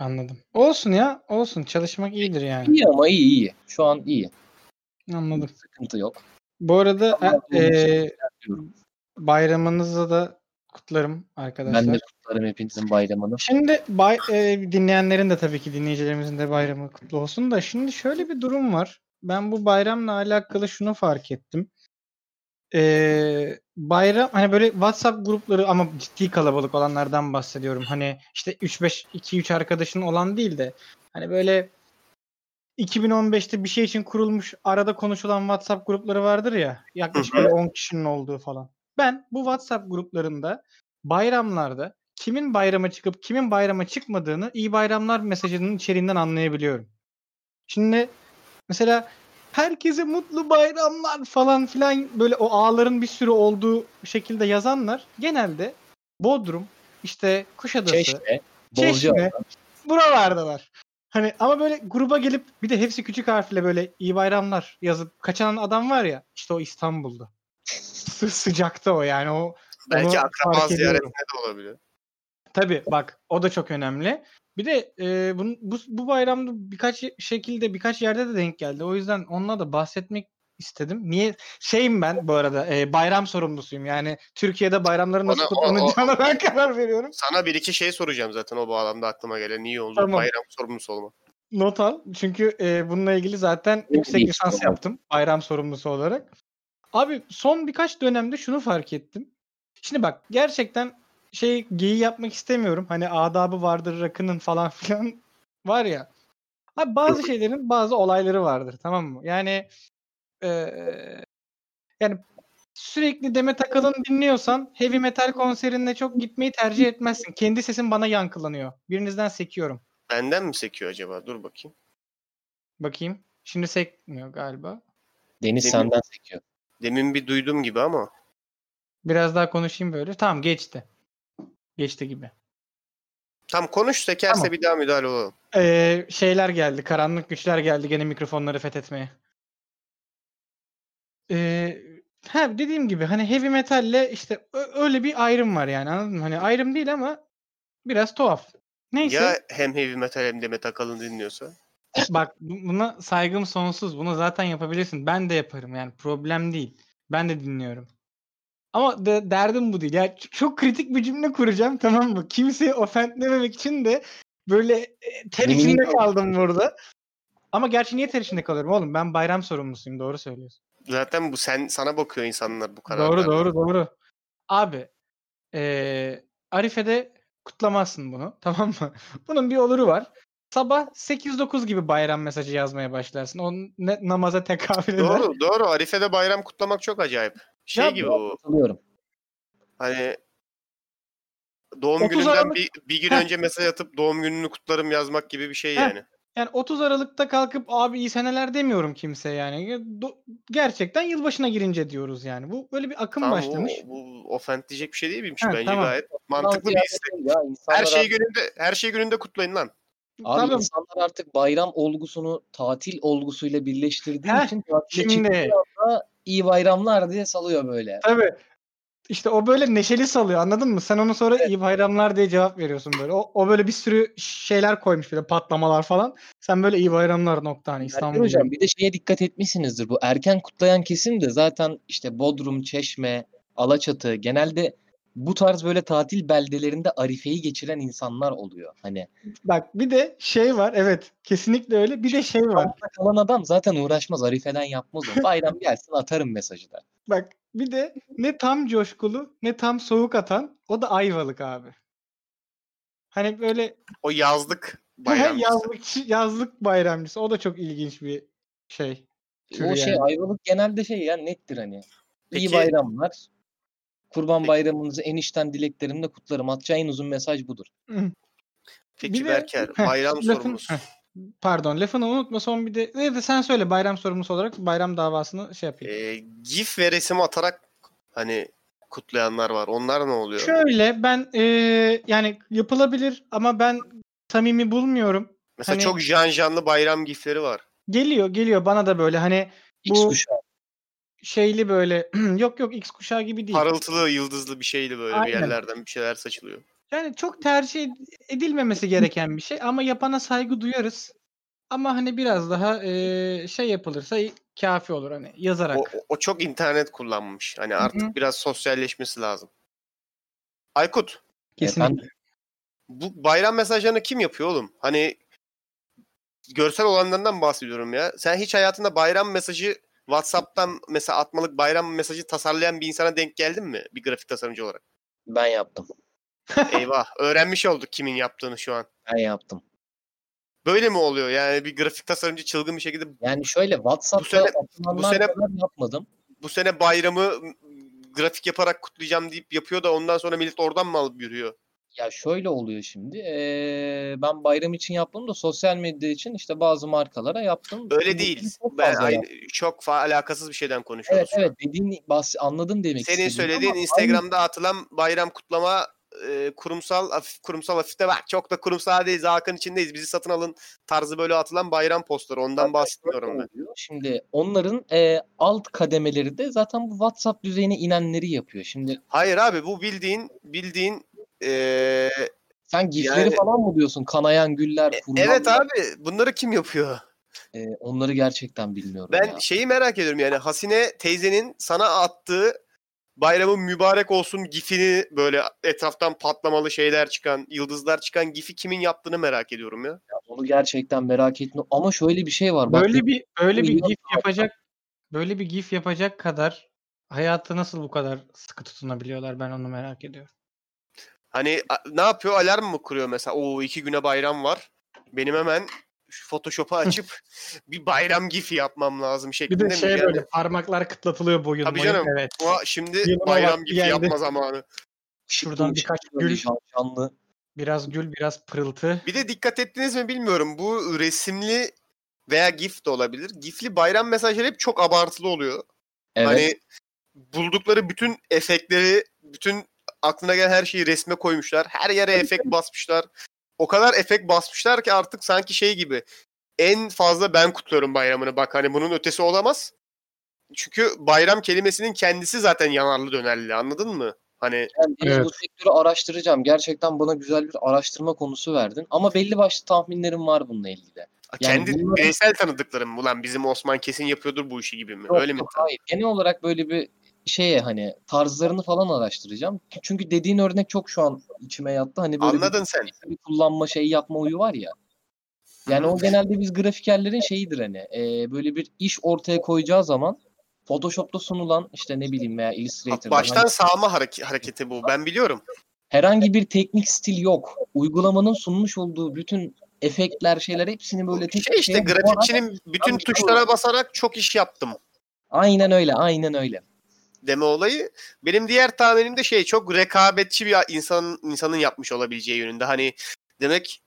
Anladım. Olsun ya. Olsun. Çalışmak iyidir yani. İyi ama iyi iyi. Şu an iyi. Anladım. Sıkıntı yok. Bu arada e, e, bayramınızı da kutlarım arkadaşlar. Ben de kutlarım hepinizin bayramını. Şimdi bay, e, dinleyenlerin de tabii ki dinleyicilerimizin de bayramı kutlu olsun da şimdi şöyle bir durum var. Ben bu bayramla alakalı şunu fark ettim. Ee, bayram hani böyle WhatsApp grupları ama ciddi kalabalık olanlardan bahsediyorum. Hani işte 3-5 2-3 arkadaşın olan değil de hani böyle 2015'te bir şey için kurulmuş arada konuşulan WhatsApp grupları vardır ya. Yaklaşık böyle 10 kişinin olduğu falan. Ben bu WhatsApp gruplarında bayramlarda kimin bayrama çıkıp kimin bayrama çıkmadığını iyi bayramlar mesajının içeriğinden anlayabiliyorum. Şimdi mesela herkese mutlu bayramlar falan filan böyle o ağların bir sürü olduğu şekilde yazanlar genelde Bodrum, işte Kuşadası, Çeşme, Çeşme, buralardalar. Hani ama böyle gruba gelip bir de hepsi küçük harfle böyle iyi bayramlar yazıp kaçan adam var ya işte o İstanbul'da. Sı- sıcakta o yani o Belki akraba ziyaretine de olabilir. Tabii bak o da çok önemli. Bir de e, bunun- bu, bu bayramda birkaç şekilde birkaç yerde de denk geldi. O yüzden onunla da bahsetmek istedim. Niye? Şeyim ben bu arada e, bayram sorumlusuyum. Yani Türkiye'de bayramların nasıl kutlanacağına ben karar veriyorum. Sana bir iki şey soracağım zaten o bağlamda aklıma gelen. İyi oldu. Tamam. Bayram sorumlusu olma. Not al. Çünkü e, bununla ilgili zaten yüksek lisans yaptım. Bayram sorumlusu olarak. Abi son birkaç dönemde şunu fark ettim. Şimdi bak gerçekten şey geyi yapmak istemiyorum. Hani adabı vardır rakının falan filan var ya. Abi bazı şeylerin bazı olayları vardır tamam mı? Yani eee, yani sürekli Demet Akalın dinliyorsan heavy metal konserine çok gitmeyi tercih etmezsin. Kendi sesin bana yankılanıyor. Birinizden sekiyorum. Benden mi sekiyor acaba? Dur bakayım. Bakayım. Şimdi sekmiyor galiba. Deniz Demin- senden sekiyor. Demin bir duydum gibi ama. Biraz daha konuşayım böyle. Tamam geçti. Geçti gibi. Tam konuş sekerse Tamam. bir daha müdahale olalım. Ee, şeyler geldi. Karanlık güçler geldi gene mikrofonları fethetmeye. Ee, ha dediğim gibi hani heavy metalle işte öyle bir ayrım var yani anladın mı? Hani ayrım değil ama biraz tuhaf. Neyse. Ya hem heavy metal hem de metal kalın dinliyorsa. Bak bu- buna saygım sonsuz. Bunu zaten yapabilirsin. Ben de yaparım yani problem değil. Ben de dinliyorum. Ama de, derdim bu değil. Ya ç- çok kritik bir cümle kuracağım tamam mı? Kimseyi ofendlememek için de böyle e, ter içinde kaldım burada. Ama gerçi niye ter içinde kalıyorum oğlum? Ben bayram sorumlusuyum. Doğru söylüyorsun. Zaten bu sen sana bakıyor insanlar bu kararlar. Doğru doğru doğru. Abi eee Arife'de kutlamazsın bunu tamam mı? Bunun bir oluru var. Sabah 8-9 gibi bayram mesajı yazmaya başlarsın. O ne, namaza tekabül eder. Doğru doğru. Arife'de bayram kutlamak çok acayip. Şey Ya gibi bu. Katılıyorum. Hani doğum 30 gününden Aralık- bir, bir gün önce mesaj atıp doğum gününü kutlarım yazmak gibi bir şey yani. Yani 30 Aralık'ta kalkıp abi iyi seneler demiyorum kimse yani. Ya do- Gerçekten yılbaşına girince diyoruz yani. Bu böyle bir akım Tamam, başlamış. bu, bu ofent diyecek bir şey değil miymiş Ha, bence tamam. gayet mantıklı bir istek. şey ya, insanlar Her şey gününde her şey gününde kutlayın lan. Abi Tamam. insanlar artık bayram olgusunu tatil olgusuyla birleştirdiği Heh, için tatile şimdi- anda iyi bayramlar diye salıyor böyle. Tabii. İşte o böyle neşeli salıyor anladın mı? Sen onu sonra iyi bayramlar diye cevap veriyorsun böyle. O, o böyle bir sürü şeyler koymuş böyle patlamalar falan. Sen böyle iyi bayramlar nokta hani İstanbul. Hocam bir de şeye dikkat etmişsinizdir. Bu erken kutlayan kesim de zaten işte Bodrum, Çeşme, Alaçatı genelde bu tarz böyle tatil beldelerinde Arife'yi geçiren insanlar oluyor. Hani Bak bir de şey var evet kesinlikle öyle. Bir de şey var. kalan adam zaten uğraşmaz. Arife'den yapmaz o. Bayram gelsin atarım mesajı da. Bak bir de ne tam coşkulu ne tam soğuk atan o da Ayvalık abi. Hani böyle O yazlık bayram. yazlık yazlık bayramcısı o da çok ilginç bir şey. O şey yani. Ayvalık genelde şey ya nettir hani. Peki- İyi bayramlar. Kurban Peki- bayramınızı en içten dileklerimle kutlarım. Atacağı en uzun mesaj budur. Peki Bir de- Berker Heh, bayram lafın- heh, Pardon lafını unutma son bir de, de, de sen söyle bayram sorumlusu olarak bayram davasını şey yapayım. Ee, GIF ve resim atarak hani kutlayanlar var. Onlar ne oluyor? Şöyle ben eee, yani yapılabilir ama ben samimi bulmuyorum. Mesela hani- çok jan janlı bayram gifleri var. Geliyor geliyor bana da böyle hani X Bu- kuşağı. Şeyli böyle yok yok X kuşağı gibi değil. Parıltılı, yıldızlı bir şeydi böyle Aynen. bir yerlerden bir şeyler saçılıyor. Yani çok tercih ed- edilmemesi gereken bir şey ama yapana saygı duyarız. Ama hani biraz daha eee, şey yapılırsa kafi olur hani yazarak. O, o- çok internet kullanmış. Hani artık hı. biraz sosyalleşmesi lazım. Aykut Kesinlikle. Efendim? bu bayram mesajlarını kim yapıyor oğlum? Hani görsel olanlarından bahsediyorum ya. Sen hiç hayatında bayram mesajı WhatsApp'tan mesela atmalık bayram mesajı tasarlayan bir insana denk geldin mi? Bir grafik tasarımcı olarak. Ben yaptım. Eyvah. Öğrenmiş olduk kimin yaptığını şu an. Ben yaptım. Böyle mi oluyor? Yani bir grafik tasarımcı çılgın bir şekilde Yani şöyle WhatsApp'ta Bu sene- bu sene- yapmadım. bu sene bayramı grafik yaparak kutlayacağım deyip yapıyor da ondan sonra millet oradan mı alıp yürüyor? Ya şöyle oluyor şimdi. eee, ben bayram için yaptım da sosyal medya için işte bazı markalara yaptım. Öyle Bu- değil. çok Ben aynı, çok fa- alakasız bir şeyden konuşuyoruz. Evet evet dediğin bahs anladım demek Senin söylediğin Instagram'da atılan bayram kutlama e, kurumsal hafif kurumsal hafifte bak çok da kurumsal değiliz halkın içindeyiz bizi satın alın tarzı böyle atılan bayram postları ondan Zaten bahsetmiyorum şöyle ben. Şimdi onların eee, alt kademeleri de zaten bu WhatsApp düzeyine inenleri yapıyor. Şimdi Hayır abi bu bildiğin bildiğin e, sen gifleri Yani- falan mı diyorsun? Kanayan güller, kurbanlar. evet abi bunları kim yapıyor? Eee, onları gerçekten bilmiyorum Ben ya. şeyi merak ediyorum yani Hasine teyzenin sana attığı bayramın mübarek olsun gifini böyle etraftan patlamalı şeyler çıkan, yıldızlar çıkan gifi kimin yaptığını merak ediyorum ya. Onu gerçekten merak ettim. Ama şöyle bir şey var. Bak, Böyle bir böyle bir milyon gif yapacak böyle bir gif yapacak kadar hayatı nasıl bu kadar sıkı tutunabiliyorlar ben onu merak ediyorum. Hani ne yapıyor? Alarm mı kuruyor mesela? Oo iki güne bayram var. Benim hemen şu Photoshop'u açıp bir bayram gifi yapmam lazım Bir şeklinde de mi? şey Yani böyle parmaklar kıtlatılıyor boyun Tabii boyun. canım. Evet. o şimdi Yılıma bayram gifi geldi. yapma zamanı. Şuradan birkaç gül, can- canlı. biraz gül, biraz pırıltı. Bir de dikkat ettiniz mi bilmiyorum. Bu resimli veya gif de olabilir. Gifli bayram mesajları hep çok abartılı oluyor. Evet. Hani buldukları bütün efektleri, bütün aklına gelen her şeyi resme koymuşlar. Her yere efekt basmışlar. O kadar efekt basmışlar ki artık sanki şey gibi. En fazla ben kutluyorum bayramını. Bak hani bunun ötesi olamaz. Çünkü bayram kelimesinin kendisi zaten yanarlı dönerli anladın mı? Hani Ben Deniz, Evet. bu sektörü araştıracağım. Gerçekten bana güzel bir araştırma konusu verdin. Ama belli başlı tahminlerim var bununla ilgili. Yani kendi bireysel tanıdıklarım ulan bizim Osman kesin yapıyordur bu işi gibi mi? Yok, Öyle mi? hayır. Genel olarak böyle bir şeye hani tarzlarını falan araştıracağım. Çünkü dediğin örnek çok şu an içime yattı. Hani böyle Anladın sen. bir kullanma şeyi yapma uyu var ya. Yani o genelde biz grafikerlerin şeyidir hani e, böyle bir iş ortaya koyacağı zaman Photoshop'ta sunulan işte ne bileyim veya Illustrator'da Baştan hani sağma hareke- hareketi bu. Ben biliyorum. herhangi bir teknik stil yok. Uygulamanın sunmuş olduğu bütün efektler şeyler hepsini böyle tek Şey bir işte grafikçinin bütün tuşlara basarak çok iş yaptım Aynen öyle, aynen öyle. Deme olayı. Benim diğer tahminim de şey çok rekabetçi bir insanın insanın yapmış olabileceği yönünde. Hani demek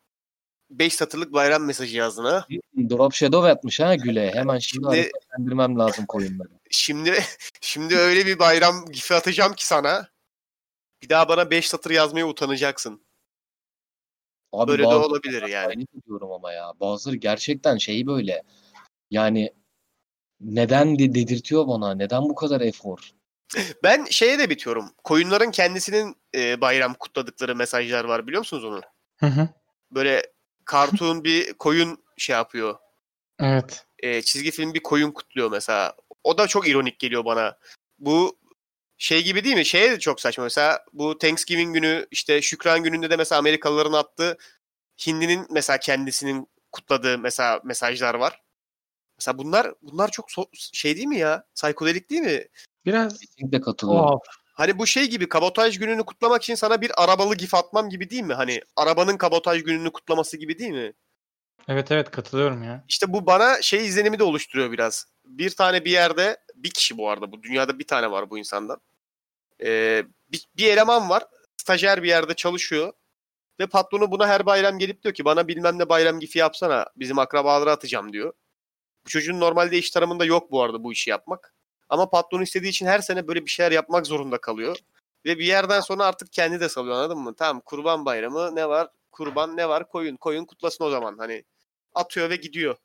5 satırlık bayram mesajı yazdın ha. Drop Shadow yapmış ha Güle. Hemen şimdi, Şimdi- hareketlendirmem lazım koyunları. Şimdi şimdi öyle bir bayram gifi atacağım ki sana. Bir daha bana 5 satır yazmaya utanacaksın. Abi Böyle de olabilir yani. Aynı diyorum ama ya. Bazıları gerçekten şeyi böyle. Yani neden de dedirtiyor bana? Neden bu kadar efor? Ben şeye de bitiyorum. Koyunların kendisinin e, bayram kutladıkları mesajlar var biliyor musunuz onu? Hı hı. Böyle cartoon bir koyun şey yapıyor. Evet. e, çizgi film bir koyun kutluyor mesela. O da çok ironik geliyor bana. Bu şey gibi değil mi? Şeye de çok saçma. Mesela bu Thanksgiving günü işte Şükran gününde de mesela Amerikalıların attığı Hindinin mesela kendisinin kutladığı mesela mesajlar var. Mesela bunlar bunlar çok so- şey değil mi ya? Psikodelik değil mi? Biraz Kesinlikle katılıyorum. tuhaf. Hani bu şey gibi kabotaj gününü kutlamak için sana bir arabalı gif atmam gibi değil mi? Hani arabanın kabotaj gününü kutlaması gibi değil mi? Evet evet katılıyorum ya. İşte bu bana şey izlenimi de oluşturuyor biraz. Bir tane bir yerde, bir kişi bu arada, bu dünyada bir tane var bu insandan. Ee, bir, bir eleman var, stajyer bir yerde çalışıyor. Ve patronu buna her bayram gelip diyor ki bana bilmem ne bayram gifi yapsana, bizim akrabalara atacağım diyor. Bu çocuğun normalde iş tanımında yok bu arada bu işi yapmak. Ama patron istediği için her sene böyle bir şeyler yapmak zorunda kalıyor. Ve bir yerden sonra artık kendi de salıyor anladın mı? Tamam kurban bayramı ne var? Kurban ne var? Koyun. Koyun kutlasın o zaman. Hani atıyor ve gidiyor.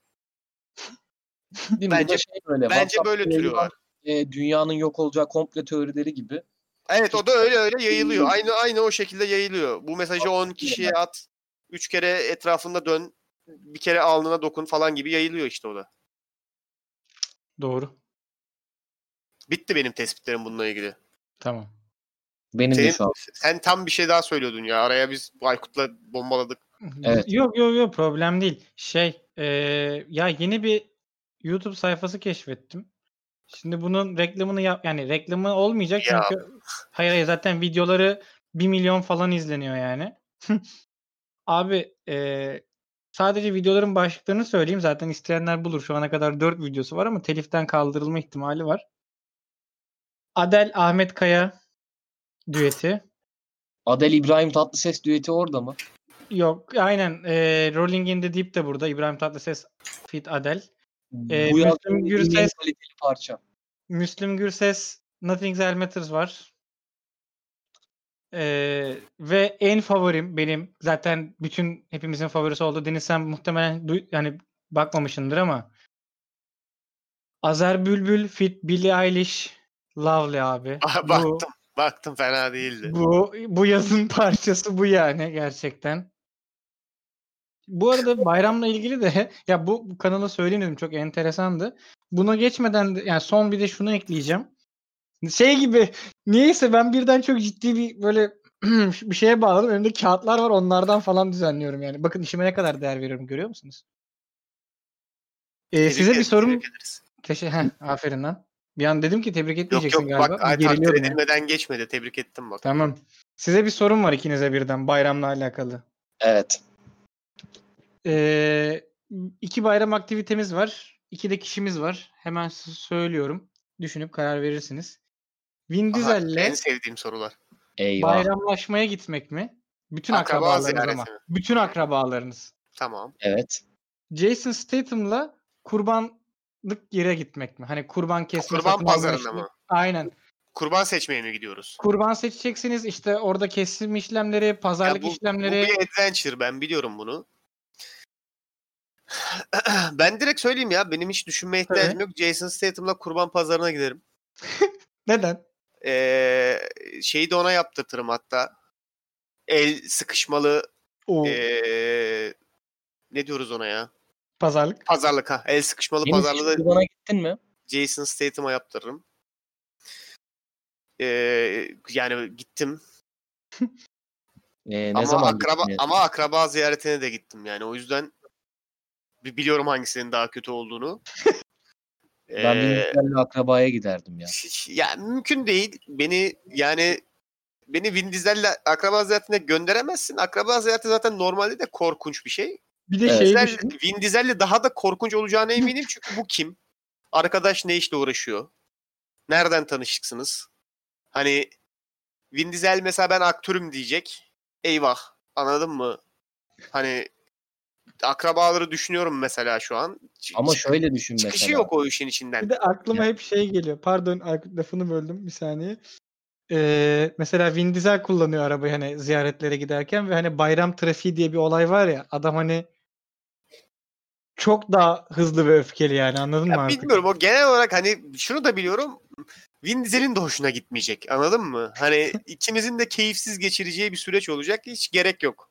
Değil mi? Bence- şey böyle, Bence WhatsApp böyle türüyorlar. e, dünyanın yok olacağı komple teorileri gibi. Evet o da öyle öyle yayılıyor. Aynı aynı o şekilde yayılıyor. Bu mesajı 10 kişiye at. 3 kere etrafında dön. Bir kere alnına dokun falan gibi yayılıyor işte o da. Doğru. Bitti benim tespitlerim bununla ilgili. Tamam. Benim de Senin, şu an. sen tam bir şey daha söylüyordun ya. Araya biz Aykut'la bombaladık. Evet. Yok yok yok problem değil. Şey e, ya yeni bir YouTube sayfası keşfettim. Şimdi bunun reklamını yap yani reklamı olmayacak Ya. çünkü hayır hayır zaten videoları 1 milyon falan izleniyor yani. Abi e, sadece videoların başlıklarını söyleyeyim zaten isteyenler bulur. Şu ana kadar 4 videosu var ama teliften kaldırılma ihtimali var. Adel Ahmet Kaya düeti. Adel İbrahim Tatlıses düeti orada mı? Yok aynen e, Rolling in the Deep de burada. İbrahim Tatlıses Fit Adel. Ee, Bu Müslüm Gürses- parça. Müslüm Gürses Nothing Else Matters var. Ee, ve en favorim benim zaten bütün hepimizin favorisi oldu. Deniz sen muhtemelen duy- yani bakmamışsındır ama Azer Bülbül Fit Billie Eilish Lovely abi. Aha, Bu- baktım. Baktım fena değildi. Bu bu yazın parçası bu yani gerçekten. Bu arada bayramla ilgili de ya bu, bu kanala söyleyeyim dedim çok enteresandı. Buna geçmeden de yani son bir de şunu ekleyeceğim. Şey gibi niyeyse ben birden çok ciddi bir böyle bir şeye bağladım. Önümde kağıtlar var onlardan falan düzenliyorum yani. Bakın işime ne kadar değer veriyorum görüyor musunuz? Ee, size bir sorum. tebrik ederiz. Teşe Heh, aferin lan. Bir an dedim ki tebrik Yok etmeyeceksin yok galiba. bak ay, takdir edilmeden geçmedi. Tebrik ettim bak. Tamam. Size bir sorum var ikinize birden bayramla alakalı. Evet. Ee, iki bayram aktivitemiz var. İki de kişimiz var. Hemen söylüyorum. Düşünüp karar verirsiniz. Vin Diesel'le en sevdiğim sorular. Eyvah. bayramlaşmaya gitmek mi? Bütün Akraba akrabalarınız ama. mi? Bütün akrabalarınız. Tamam. Evet. Jason Statham'la kurbanlık yere gitmek mi? Hani kurban kesme Kurban satın alma pazarına işlemi- mı? Aynen. Kurban seçmeye mi gidiyoruz? Kurban seçeceksiniz. işte orada kesim işlemleri, Ya pazarlık bu, bu işlemleri. bir adventure ben biliyorum bunu. ben direkt söyleyeyim ya benim hiç düşünmeye ihtiyacım yok. Jason Statham'la kurban pazarına giderim. Neden? Ee, şeyi de ona yaptırtırım hatta. El sıkışmalı ee, ne diyoruz ona ya? Pazarlık. Pazarlık ha. El sıkışmalı hiç pazarlığı da kurbana gittin mi? Jason Statham'a yaptırırım. Ee, yani gittim Ee, ne ama zaman akraba gittin? ama akraba ziyaretine de gittim yani o yüzden bi- biliyorum hangisinin daha kötü olduğunu. Ben Ee, Vin akrabaya giderdim ya. hiç- ya mümkün değil. Beni yani beni Vin Diesel'le akraba ziyaretine gönderemezsin. Akraba ziyareti zaten normalde de korkunç bir şey. Bir de Evet. şey Diesel, düşün. Vin Diesel'le daha da korkunç olacağına eminim çünkü bu kim? Arkadaş ne işle uğraşıyor? Nereden tanışıksınız? Hani Vin Diesel mesela ben aktörüm diyecek. Eyvah. Anladın mı? Hani akrabaları düşünüyorum mesela şu an. Ç- Ama çık- şöyle düşün çıkışı mesela. yok o işin içinden. Bir de aklıma hep şey geliyor. Pardon lafını böldüm bir saniye. Ee, mesela Vin Diesel kullanıyor arabayı hani ziyaretlere giderken ve hani bayram trafiği diye bir olay var ya adam hani çok daha hızlı ve öfkeli yani anladın Ya mı Aykut? bilmiyorum o genel olarak hani şunu da biliyorum. Vin Diesel'in de hoşuna gitmeyecek. Anladın mı? Hani ikimizin de keyifsiz geçireceği bir süreç olacak. Hiç gerek yok.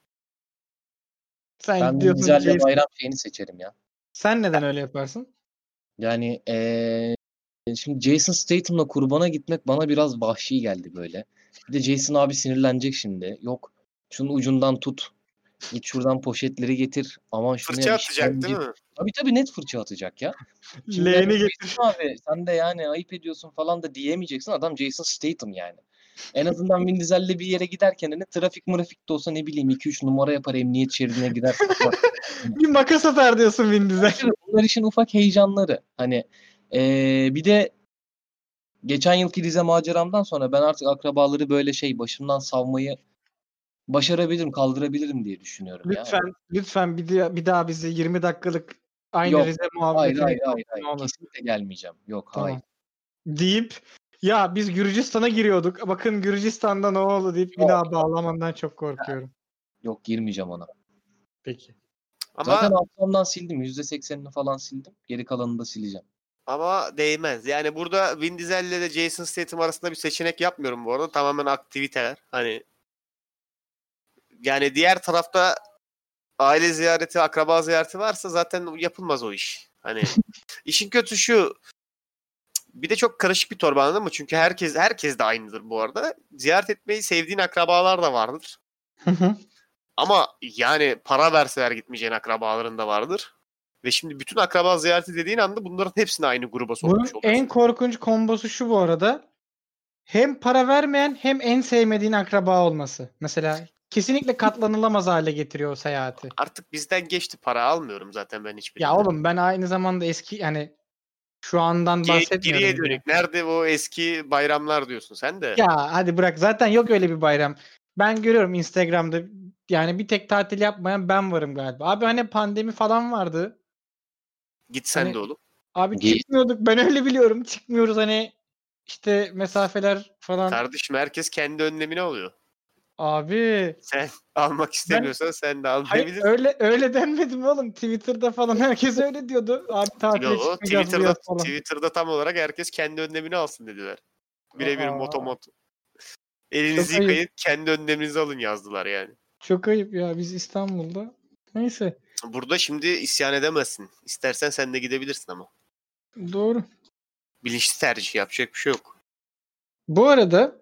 Sen Ben Vin diyorsun Diesel'le Jason- bayram şeyini seçerim ya. Sen neden öyle yaparsın? Yani ee, şimdi Jason Statham'la kurbana gitmek bana biraz vahşi geldi böyle. Bir de Jason abi sinirlenecek şimdi. Yok şunun ucundan tut. Git şuradan poşetleri getir. Aman şunu Fırça atacak değil işkence- mi? Tabii tabii net fırça atacak ya. Leğeni getir. Abi sen de yani ayıp ediyorsun falan da diyemeyeceksin. Adam Jason Statham yani. En azından Vin Diesel'le bir yere giderken hani trafik mırafik de olsa ne bileyim 2-3 numara yapar emniyet şeridine gider. Bir makas atar diyorsun Vin Diesel. Bunlar işin ufak heyecanları. Hani eee, bir de geçen yılki Rize maceramdan sonra ben artık akrabaları böyle şey başımdan savmayı başarabilirim, kaldırabilirim diye düşünüyorum ya. Lütfen lütfen bir daha, bir daha bizi 20 dakikalık aynı Yok, Rize Hayır muhabbetine hayır hayır. hayır. ne olur. Kesinlikle gelmeyeceğim. Yok Tamam. hayır. deyip ya biz Gürcistan'a giriyorduk. Bakın Gürcistan'da ne oldu deyip bir Yok. daha bağlamandan çok korkuyorum. Yok girmeyeceğim ona. Peki. Ama Zaten hafızamdan sildim. %80'ini falan sildim. Geri kalanını da sileceğim. ama değmez. Yani burada Vin Diesel ile de Jason Statham arasında bir seçenek yapmıyorum bu arada. Tamamen aktiviteler. Hani yani diğer tarafta aile ziyareti, akraba ziyareti varsa zaten yapılmaz o iş. Hani işin kötü şu bir de çok karışık bir torba anladın mı? Çünkü herkes herkes de aynıdır bu arada. Ziyaret etmeyi sevdiğin akrabalar da vardır. Ama yani para verseler gitmeyeceğin akrabaların da vardır. Ve şimdi bütün akraba ziyareti dediğin anda bunların hepsini aynı gruba Bunun sokmuş oluyorsun. en korkunç kombosu şu bu arada. Hem para vermeyen hem en sevmediğin akraba olması. Mesela kesinlikle katlanılamaz hale getiriyor o seyahati. Artık bizden geçti para almıyorum zaten ben hiçbirinden. Ya oğlum ben aynı zamanda eski yani şu andan Ge- bahsetmiyorum. Geriye dönük. Nerede o eski bayramlar diyorsun sen de. Ya hadi bırak zaten yok öyle bir bayram. Ben görüyorum Instagram'da yani bir tek tatil yapmayan ben varım galiba. Abi hani pandemi falan vardı. Git sen Hani- de oğlum. Abi Ge- çıkmıyorduk ben öyle biliyorum. Çıkmıyoruz hani işte mesafeler falan. Kardeşim herkes kendi önlemini alıyor. Abi Sen almak istemiyorsan sen de hayır, almayabilirsin. öyle öyle denmedi mi oğlum? Twitter'da falan herkes öyle diyordu. Abi tatile Yo, Twitter'da, falan. Twitter'da tam olarak herkes kendi önlemini alsın dediler. Birebir motomot. Elinizi Çok ayıp. yıkayın kendi önleminizi alın yazdılar yani. Çok ayıp ya biz İstanbul'da. Neyse Burada şimdi isyan edemezsin. İstersen sen de gidebilirsin ama. doğru. Bilinçli tercih yapacak bir şey yok. Bu arada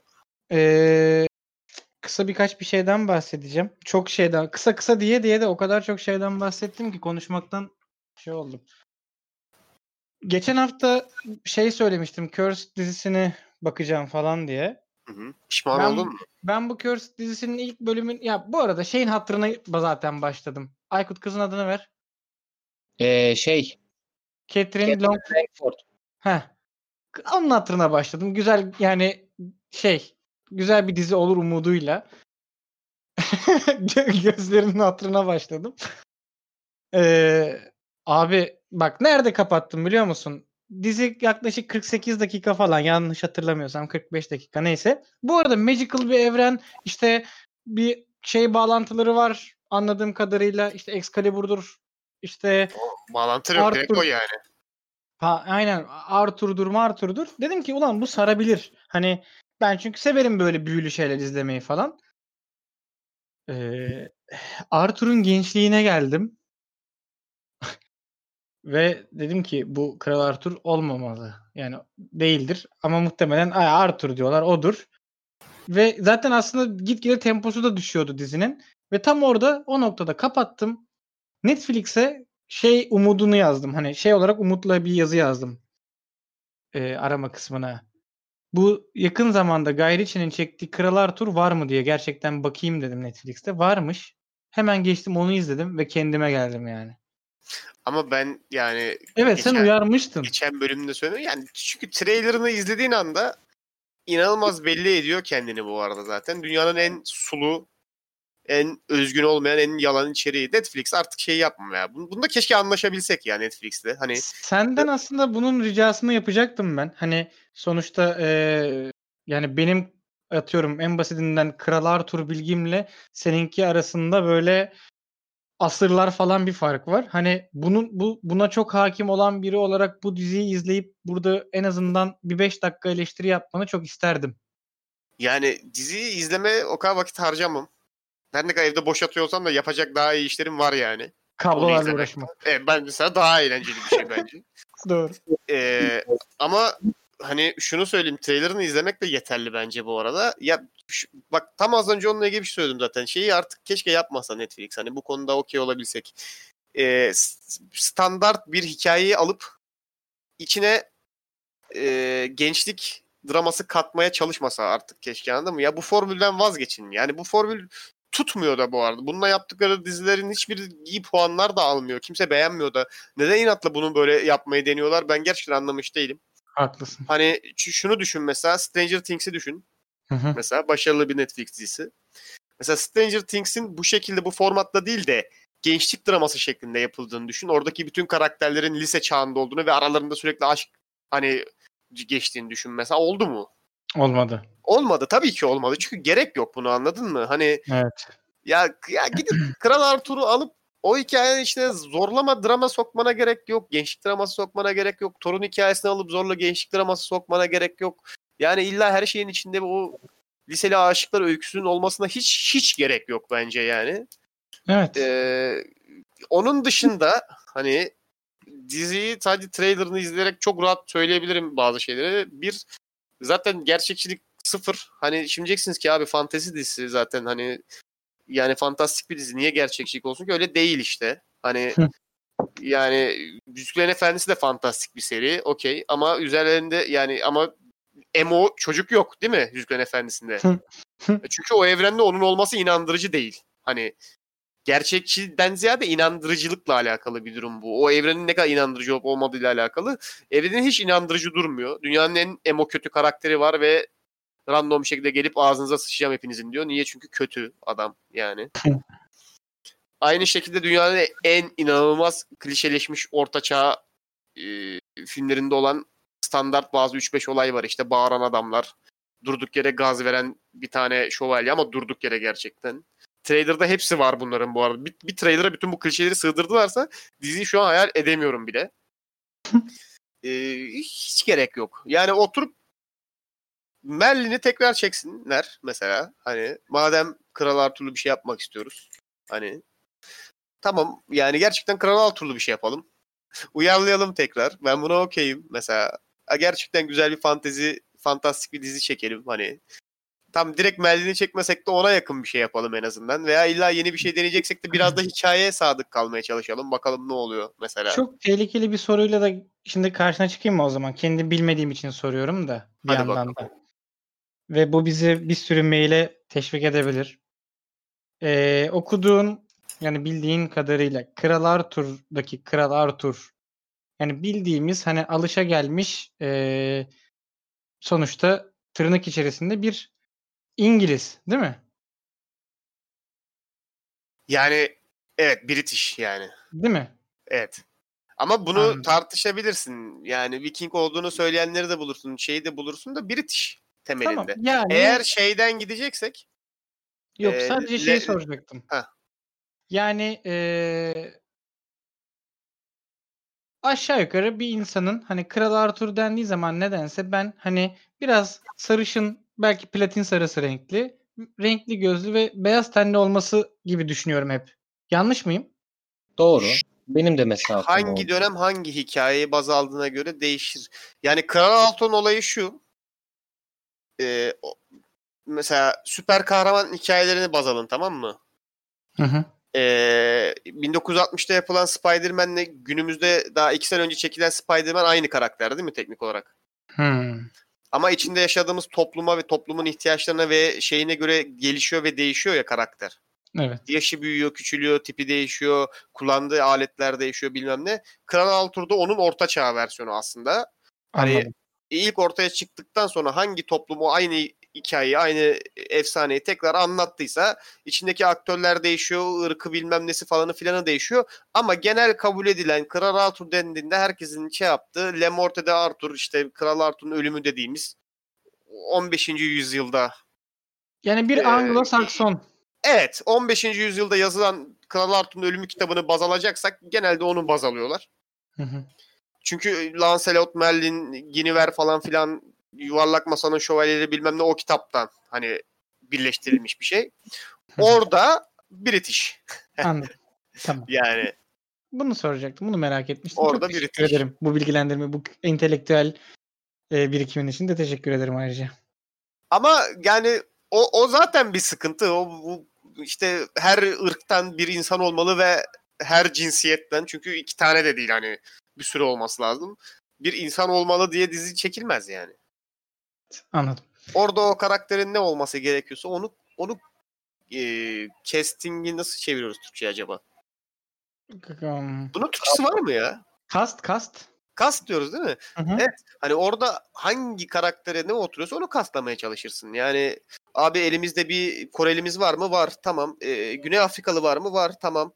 eee, kısa birkaç bir şeyden bahsedeceğim. Çok şeyden kısa kısa diye diye de o kadar çok şeyden bahsettim ki konuşmaktan şey oldum. Geçen hafta şey söylemiştim. Curse dizisini bakacağım falan diye. Hı hı. Pişman Ben- oldun mu? Ben bu Curse dizisinin ilk bölümün ya bu arada şeyin hatırına zaten başladım. Aykut kızın adını ver. Ee, şey. Catherine Long Langford. Heh. Onun hatırına başladım. Güzel yani şey güzel bir dizi olur umuduyla. Gö- Gözlerinin hatırına başladım. Ee, abi bak nerede kapattım biliyor musun? Dizi yaklaşık 48 dakika falan yanlış hatırlamıyorsam 45 dakika neyse. Bu arada magical bir evren işte bir şey bağlantıları var anladığım kadarıyla işte Excalibur'dur işte Bağlantı yok direkt o yani. Ha, aynen Arthur'dur Martur'dur. Dedim ki ulan bu sarabilir. Hani ben çünkü severim böyle büyülü şeyler izlemeyi falan. Ee, Arthur'un gençliğine geldim. Ve dedim ki bu Kral Arthur olmamalı. Yani değildir. Ama muhtemelen "Ay, Arthur diyorlar odur. Ve zaten aslında gitgide temposu da düşüyordu dizinin. Ve tam orada o noktada kapattım. Netflix'e şey umudunu yazdım. Hani şey olarak umutla bir yazı yazdım. Ee, arama kısmına. Bu yakın zamanda Guy Ritchie'nin çektiği Kral Arthur var mı diye gerçekten bakayım dedim Netflix'te. Varmış. Hemen geçtim onu izledim ve kendime geldim yani. Ama ben yani Evet sen Geçen- uyarmıştın. geçen bölümde söyledim. Yani çünkü trailerını izlediğin anda inanılmaz belli ediyor kendini bu arada zaten. Dünyanın en sulu, en özgün olmayan, en yalan içeriği. Netflix artık şey yapmıyor ya. Bun- Bunda keşke anlaşabilsek ya Netflix'te. Hani Senden aslında bunun ricasını yapacaktım ben. Hani sonuçta eee, yani benim atıyorum en basitinden Kral Arthur bilgimle seninki arasında böyle asırlar falan bir fark var. Hani bunun bu buna çok hakim olan biri olarak bu diziyi izleyip burada en azından bir 5 dakika eleştiri yapmanı çok isterdim. yani diziyi izleme o kadar vakit harcamam. Her ne kadar evde boş yatıyor olsam da yapacak daha iyi işlerim var yani. Kablolarla uğraşmak. Evet, ben mesela daha eğlenceli bir şey bence. Doğru. Ee, ama hani şunu söyleyeyim trailerını izlemek de yeterli bence bu arada. Ya şu- bak tam az önce onunla ilgili bir şey söyledim zaten. Şeyi artık keşke yapmasa Netflix. Hani bu konuda okey olabilsek. Ee, standart bir hikayeyi alıp içine e, gençlik draması katmaya çalışmasa artık keşke anladın mı? Ya bu formülden vazgeçin. Yani bu formül tutmuyor da bu arada. Bununla yaptıkları dizilerin hiçbiri iyi puanlar da almıyor. Kimse beğenmiyor da. Neden inatla bunu böyle yapmayı deniyorlar? Ben gerçekten anlamış değilim. Haklısın. Hani şunu düşün mesela Stranger Things'i düşün. Hı hı. Mesela başarılı bir Netflix dizisi. Mesela Stranger Things'in bu şekilde bu formatta değil de gençlik draması şeklinde yapıldığını düşün. Oradaki bütün karakterlerin lise çağında olduğunu ve aralarında sürekli aşk hani geçtiğini düşün mesela. Oldu mu? Olmadı. Olmadı. Tabii ki olmadı. Çünkü gerek yok bunu anladın mı? Hani Evet. ya, ya gidip Kral Arthur'u alıp o hikayenin içine zorlama drama sokmana gerek yok. Gençlik draması sokmana gerek yok. Torun hikayesini alıp zorla gençlik draması sokmana gerek yok. Yani illa her şeyin içinde o liseli aşıklar öyküsünün olmasına hiç hiç gerek yok bence yani. Evet. Ee, onun dışında hani diziyi sadece trailerını izleyerek çok rahat söyleyebilirim bazı şeyleri. Bir zaten gerçekçilik sıfır. Hani şimdi diyeceksiniz ki abi fantezi dizisi zaten hani yani fantastik bir dizi niye gerçekçilik olsun ki öyle değil işte. Hani yani Yüzüklerin Efendisi de fantastik bir seri okey ama üzerlerinde yani ama emo çocuk yok değil mi Yüzüklerin Efendisi'nde? Hı. Çünkü o evrende onun olması inandırıcı değil. Hani gerçekçiden ziyade inandırıcılıkla alakalı bir durum bu. O evrenin ne kadar inandırıcı olup olmadığıyla alakalı. Evrenin hiç inandırıcı durmuyor. Dünyanın en emo kötü karakteri var ve random bir şekilde gelip ağzınıza sıçacağım hepinizin diyor. Niye? Çünkü kötü adam yani. Aynı şekilde dünyanın en inanılmaz klişeleşmiş ortaçağ e, filmlerinde olan standart bazı 3-5 olay var. İşte bağıran adamlar, durduk yere gaz veren bir tane şövalye ama durduk yere gerçekten. Trailer'da hepsi var bunların bu arada. Bir, bir trailer'a bütün bu klişeleri sığdırdılarsa diziyi şu an hayal edemiyorum bile. Ee, hiç gerek yok. Yani oturup Merlin'i tekrar çeksinler mesela. Hani madem Kral Arthur'lu bir şey yapmak istiyoruz. Hani tamam yani gerçekten Kral Arthur'lu bir şey yapalım. Uyarlayalım tekrar. Ben buna okeyim mesela. Gerçekten güzel bir fantezi, fantastik bir dizi çekelim. Hani tam direkt Merlin'i çekmesek de ona yakın bir şey yapalım en azından. Veya illa yeni bir şey deneyeceksek de biraz da hikayeye sadık kalmaya çalışalım. Bakalım ne oluyor mesela. Çok tehlikeli bir soruyla da şimdi karşına çıkayım mı o zaman? Kendi bilmediğim için soruyorum da bir Hadi yandan bakalım. da. Ve bu bizi bir sürü maile teşvik edebilir. Ee, okuduğun yani bildiğin kadarıyla Kral Arthur'daki Kral Arthur yani bildiğimiz hani alışa gelmiş ee, sonuçta tırnak içerisinde bir İngiliz değil mi? Yani evet British yani. Değil mi? Evet. Ama bunu Anladım. tartışabilirsin. Yani Viking olduğunu söyleyenleri de bulursun. Şeyi de bulursun da British temelinde. Tamam. Yani Eğer şeyden gideceksek Yok Ee, sadece le- şeyi soracaktım. Heh. Yani eee, aşağı yukarı bir insanın hani Kral Arthur dendiği zaman nedense ben hani biraz sarışın belki platin sarısı renkli renkli gözlü ve beyaz tenli olması gibi düşünüyorum hep. Yanlış mıyım? Doğru. Benim de mesela hangi oldu. dönem hangi hikayeyi baz aldığına göre değişir. Yani Kral Alton olayı şu. O- mesela süper kahraman hikayelerini baz alın tamam mı? Hı hı. Ee, 1960'ta yapılan Spider-Man'le günümüzde daha iki sene önce çekilen Spider-Man aynı karakter değil mi teknik olarak? Hmm. Ama içinde yaşadığımız topluma ve toplumun ihtiyaçlarına ve şeyine göre gelişiyor ve değişiyor ya karakter. Evet. Yaşı büyüyor, küçülüyor, tipi değişiyor, kullandığı aletler değişiyor bilmem ne. Kral Arthur'da onun orta çağ versiyonu aslında. Hani Anladım. ilk ortaya çıktıktan sonra hangi toplumu aynı hikayeyi, aynı efsaneyi tekrar anlattıysa içindeki aktörler değişiyor, ırkı bilmem nesi falanı filanı değişiyor. Ama genel kabul edilen Kral Arthur dendiğinde herkesin şey yaptığı Le Morte de Arthur işte Kral Arthur'un ölümü dediğimiz 15. yüzyılda Yani bir Ee, Anglo-Sakson. Evet 15. yüzyılda yazılan Kral Arthur'un ölümü kitabını baz alacaksak genelde onu baz alıyorlar. Hı hı. Çünkü Lancelot, Merlin, Guinevere falan filan yuvarlak masanın şövalyeleri bilmem ne o kitaptan hani birleştirilmiş bir şey. Orada British Anladım. Tamam. yani. Bunu soracaktım. Bunu merak etmiştim. Orada Çok teşekkür ederim. Bu bilgilendirme, bu entelektüel e, birikimin için de teşekkür ederim ayrıca. Ama yani o, o zaten bir sıkıntı. O bu, işte her ırktan bir insan olmalı ve her cinsiyetten çünkü iki tane de değil hani bir sürü olması lazım. Bir insan olmalı diye dizi çekilmez yani. Anladım. Orada o karakterin ne olması gerekiyorsa onu onu e, casting'i nasıl çeviriyoruz Türkçe acaba? Um, Bunun Türkçesi var mı ya? Kast, kast. Kast diyoruz değil mi? Hı hı. Evet. Hani orada hangi karaktere ne oturuyorsa onu kastlamaya çalışırsın. Yani abi elimizde bir Korelimiz var mı? Var. Tamam. Ee, Güney Afrikalı var mı? Var. Tamam.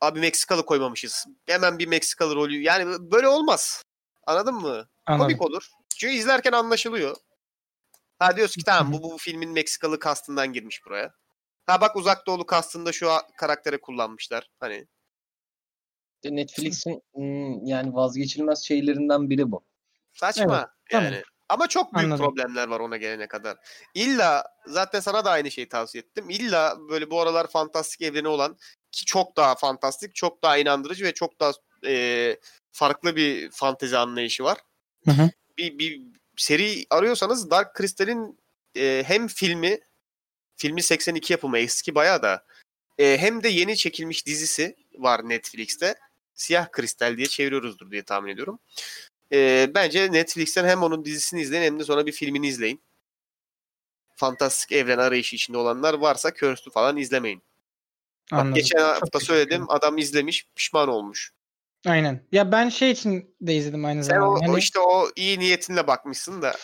Abi Meksikalı koymamışız. Hemen bir Meksikalı rolü. Yani böyle olmaz. Anladın mı? Anladım. Komik olur. Çünkü izlerken anlaşılıyor. Ha diyorsun ki tamam bu, bu filmin Meksikalı kastından girmiş buraya. Ha bak uzak doğulu kastında şu karaktere kullanmışlar. Hani İşte Netflix'in yani vazgeçilmez şeylerinden biri bu. Saçma tamam. yani. Ama çok büyük Anladım. problemler var ona gelene kadar. İlla zaten sana da aynı şeyi tavsiye ettim. İlla böyle bu aralar fantastik evreni olan ki çok daha fantastik, çok daha inandırıcı ve çok daha e, farklı bir fantezi anlayışı var. Hı hı. Bir, bir seri arıyorsanız Dark Crystal'in e, hem filmi filmi 82 yapımı eski bayağı da e, hem de yeni çekilmiş dizisi var Netflix'te. Siyah Kristal diye çeviriyoruzdur diye tahmin ediyorum. E, bence Netflix'ten hem onun dizisini izleyin hem de sonra bir filmini izleyin. Fantastik evren arayışı içinde olanlar varsa Cursed'ü falan izlemeyin. Bak, geçen Çok hafta teşekkür söyledim adam izlemiş pişman olmuş. Aynen. Ya ben şey için de izledim aynı Sen zamanda. o Hani- işte o iyi niyetinle bakmışsın da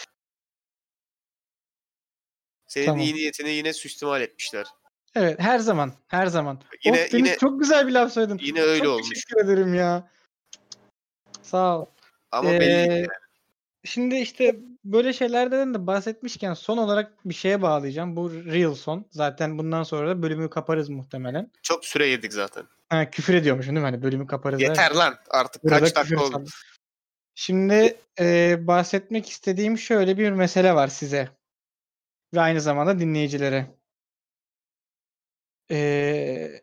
senin Tamam. iyi niyetini yine suistimal etmişler. Evet her zaman. Her zaman. Yine of, Deniz yine çok güzel bir laf söyledin. yine öyle çok olmuş. teşekkür ederim ya. Sağ ol. Ama Ee, belli. Şimdi işte böyle şeylerden de bahsetmişken son olarak bir şeye bağlayacağım. Bu real son. Zaten bundan sonra da bölümü kaparız muhtemelen. Çok süre yedik zaten. Ha, küfür ediyormuşum değil mi? Hani bölümü kaparız. Yeter lan artık Burada kaç dakika oldu. sandım. Şimdi e, bahsetmek istediğim şöyle bir mesele var size. Ve aynı zamanda dinleyicilere. E,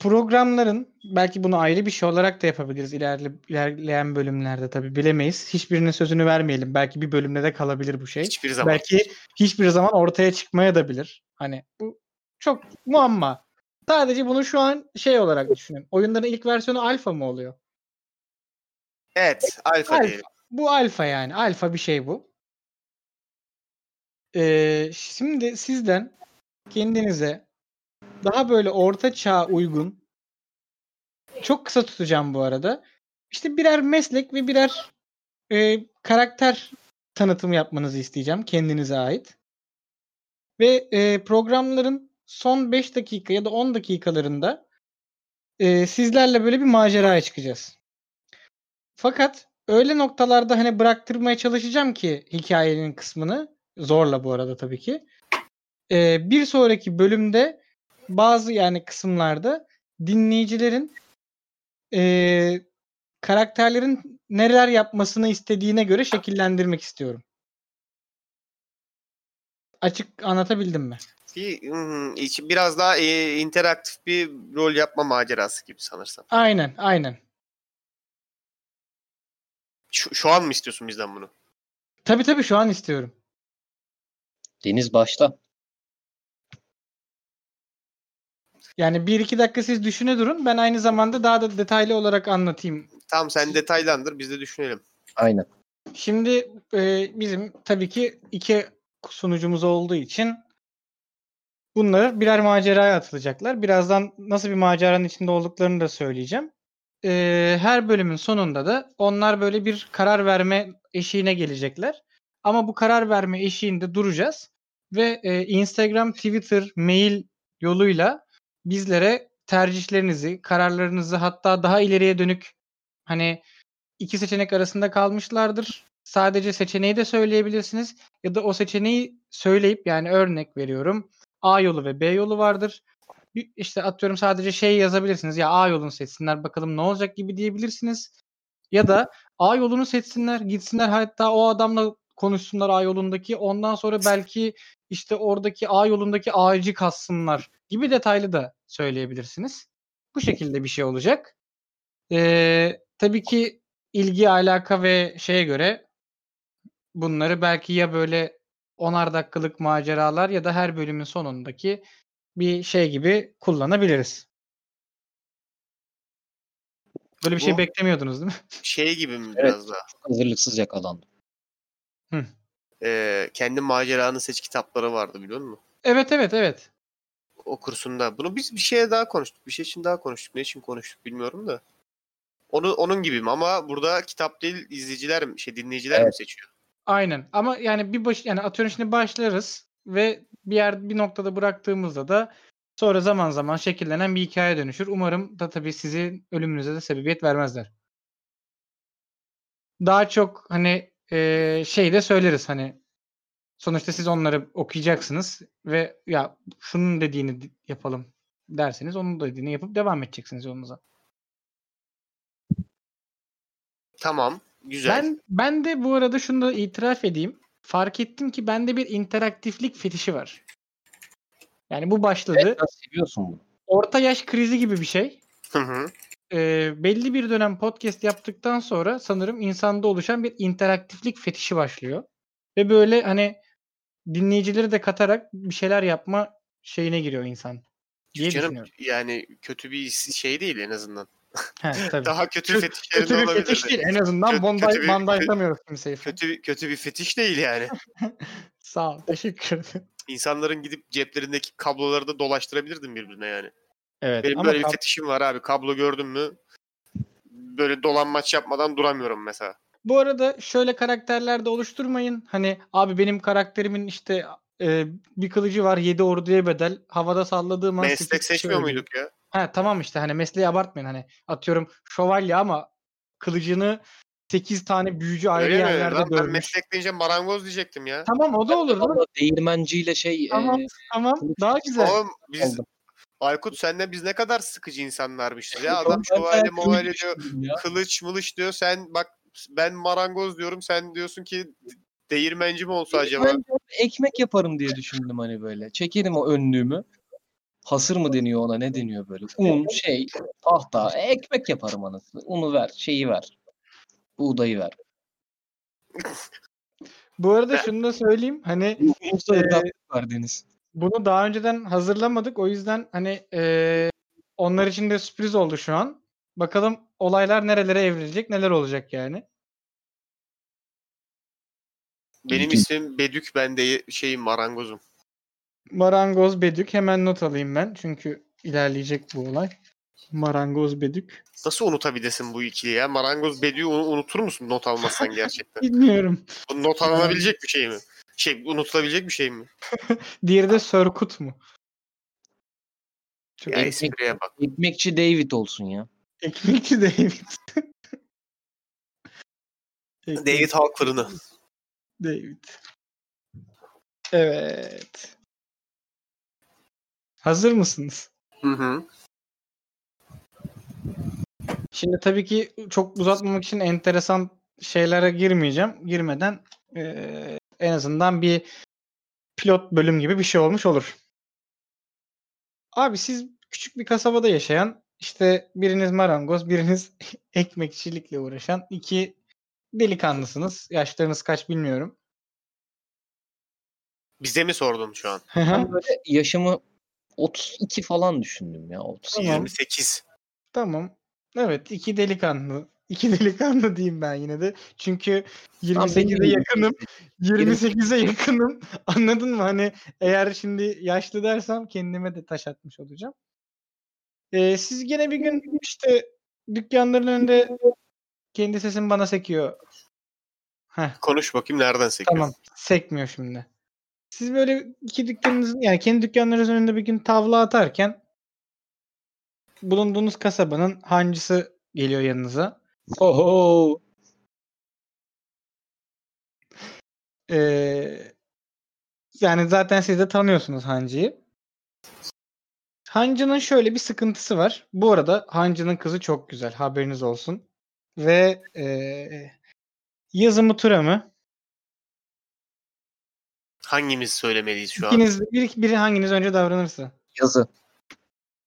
programların belki bunu ayrı bir şey olarak da yapabiliriz ilerle, ilerleyen bölümlerde tabii bilemeyiz. Hiçbirinin sözünü vermeyelim. Belki bir bölümde de kalabilir bu şey. Hiçbir zaman. Belki hiçbir zaman ortaya çıkmaya da bilir. Hani bu çok muamma. Sadece bunu şu an şey olarak düşünün. Oyunların ilk versiyonu alfa mı oluyor? Evet, alfa Alfa. diyelim. Bu alfa yani. Alfa bir şey bu. Ee, şimdi sizden kendinize daha böyle orta çağ uygun çok kısa tutacağım bu arada. İşte birer meslek ve birer e, karakter tanıtımı yapmanızı isteyeceğim kendinize ait. Ve e, programların son 5 dakika ya da 10 dakikalarında e, sizlerle böyle bir maceraya çıkacağız. Fakat öyle noktalarda hani bıraktırmaya çalışacağım ki hikayenin kısmını zorla bu arada tabii ki. Ee, bir sonraki bölümde bazı yani kısımlarda dinleyicilerin ee, karakterlerin neler yapmasını istediğine göre şekillendirmek istiyorum. Açık anlatabildim mi? Bir, hmm, içi- biraz daha e, interaktif bir rol yapma macerası gibi sanırsam. Aynen, aynen. Şu, şu an mı istiyorsun bizden bunu? Tabii tabii şu an istiyorum. Deniz başta. Yani bir iki dakika siz düşüne durun. Ben aynı zamanda daha da detaylı olarak anlatayım Tamam sen detaylandır biz de düşünelim. Aynen. Şimdi e, bizim tabii ki iki sunucumuz olduğu için bunları birer maceraya atılacaklar. Birazdan nasıl bir maceranın içinde olduklarını da söyleyeceğim. E, her bölümün sonunda da onlar böyle bir karar verme eşiğine gelecekler. Ama bu karar verme eşiğinde duracağız ve e, Instagram, Twitter, mail yoluyla bizlere tercihlerinizi, kararlarınızı hatta daha ileriye dönük hani iki seçenek arasında kalmışlardır. Sadece seçeneği de söyleyebilirsiniz ya da o seçeneği söyleyip yani örnek veriyorum A yolu ve B yolu vardır. İşte atıyorum sadece şey yazabilirsiniz ya A yolunu seçsinler bakalım ne olacak gibi diyebilirsiniz. Ya da A yolunu seçsinler gitsinler hatta o adamla konuşsunlar A yolundaki ondan sonra belki işte oradaki A yolundaki ağacı kassınlar gibi detaylı da söyleyebilirsiniz. Bu şekilde bir şey olacak. Ee, tabii ki ilgi, alaka ve şeye göre bunları belki ya böyle onar dakikalık maceralar ya da her bölümün sonundaki bir şey gibi kullanabiliriz. Böyle bir şey Bu- beklemiyordunuz değil mi? Şey gibi mi Evet. biraz daha? Hazırlıksız yakalandım. Ee, kendi maceranı seç kitapları vardı biliyor musun? Evet evet evet. O kursunda. Bunu biz bir şeye daha konuştuk. Bir şey için daha konuştuk. Ne için konuştuk bilmiyorum da. Onu onun gibi mi ama burada kitap değil izleyiciler mi şey dinleyiciler mi Evet. seçiyor? Aynen. Ama yani bir baş yani atıyorum şimdi başlarız ve bir yer bir noktada bıraktığımızda da sonra zaman zaman şekillenen bir hikaye dönüşür. Umarım da tabii sizin ölümünüze de sebebiyet vermezler. Daha çok hani eee şey de söyleriz hani sonuçta siz onları okuyacaksınız ve ya şunun dediğini di- yapalım derseniz onun dediğini yapıp devam edeceksiniz yolunuza. Tamam. Güzel. Ben ben de bu arada şunu da itiraf edeyim. Fark ettim ki bende bir interaktiflik fetişi var. Yani bu başladı. Evet, sen seviyorsun bunu. Orta yaş krizi gibi bir şey. Hı hı. e, belli bir dönem podcast yaptıktan sonra sanırım insanda oluşan bir interaktiflik fetişi başlıyor. Ve böyle hani dinleyicileri de katarak bir şeyler yapma şeyine giriyor insan. Diye Canım düşünüyorum. yani kötü bir şey değil en azından. He, tabii. Daha kötü, Kö- fetişlerin kötü bir olabilirdi. fetiş değil. En azından Kötü- bonday, kötü bir- bandajlamıyoruz kimseyi. Kötü, kötü bir fetiş değil yani. Sağ ol. Teşekkür ederim. İnsanların gidip ceplerindeki kabloları da dolaştırabilirdin birbirine yani. Evet. Benim böyle bir fetişim var abi. Kablo gördüm mü böyle dolanmaç yapmadan duramıyorum mesela. Bu arada şöyle karakterler de oluşturmayın. Hani abi benim karakterimin işte e, bir kılıcı var 7 orduya bedel. Havada salladığım an Meslek seçmiyor muyduk ya? Ha tamam işte hani mesleği abartmayın hani atıyorum şövalye ama kılıcını 8 tane büyücü ayrı Öyle mi? yerlerde Lan ben meslek deyince marangoz diyecektim ya. Tamam o da olur lan. Valla değirmenciyle şey Tamam e, tamam daha güzel. Oğlum biz Oldu. Aykut senle biz ne kadar sıkıcı insanlarmışız ya. Adam şövalye movalye kılıç diyor. ya. Kılıç mılıç diyor. Sen bak ben marangoz diyorum. Sen diyorsun ki değirmenci mi olsa acaba? Ekmek yaparım diye düşündüm hani böyle. Çekerim o önlüğümü. Hasır mı deniyor ona ne deniyor böyle? Un, şey, tahta, ekmek yaparım anasını. Unu ver, şeyi ver. Buğdayı ver. Bu arada şunu da söyleyeyim hani Deniz. bunu daha önceden hazırlamadık o yüzden hani e, onlar için de sürpriz oldu şu an. Bakalım olaylar nerelere evrilecek neler olacak yani. Benim ismim Bedük. Ben de şeyim marangozum. Marangoz Bedük hemen not alayım ben çünkü ilerleyecek bu olay. Marangoz Bedük. Nasıl unutabilirsin bu ikiliyi ya? Marangoz Bedük'ü unu- unutur musun not almazsan gerçekten? Bilmiyorum. Bu not alınabilecek bir şey mi? Şey unutulabilecek bir şey mi? Diğeri de Sörkut mu? Çok Ya Ekmek- espriye bak. Ekmekçi David olsun ya. ekmekçi David. David Halk fırını. David. Evet. Hazır mısınız? Hı hı. Şimdi tabii ki çok uzatmamak için enteresan şeylere girmeyeceğim. Girmeden eee, en azından bir pilot bölüm gibi bir şey olmuş olur. Abi siz küçük bir kasabada yaşayan işte biriniz marangoz, biriniz ekmekçilikle uğraşan iki delikanlısınız. Yaşlarınız kaç bilmiyorum. Bize mi sordun şu an? Böyle yaşımı 32 falan düşündüm ya. 30. Tamam. 28. Tamam. Evet iki delikanlı. İki delikanlı diyeyim ben yine de. Çünkü 28'e benim- yakınım. 28'e yakınım. Anladın mı? Hani eğer şimdi yaşlı dersem kendime de taş atmış olacağım. Ee, siz gene bir gün işte dükkanların önünde kendi sesim bana sekiyor. Heh, Konuş bakayım nereden sekiyor? tamam. Sekmiyor şimdi. Siz böyle iki dükkanınızın yani kendi dükkanlarınızın önünde bir gün tavla atarken bulunduğunuz kasabanın hancısı geliyor yanınıza. Oho. Ee, yani zaten siz de tanıyorsunuz Hancı'yı. Hancı'nın şöyle bir sıkıntısı var. Bu arada Hancı'nın kızı çok güzel. Haberiniz olsun. Ve ee, yazı mı tura mı? Hangimiz söylemeliyiz şu an? İkiniz, bir, biri hanginiz önce davranırsa. Yazı.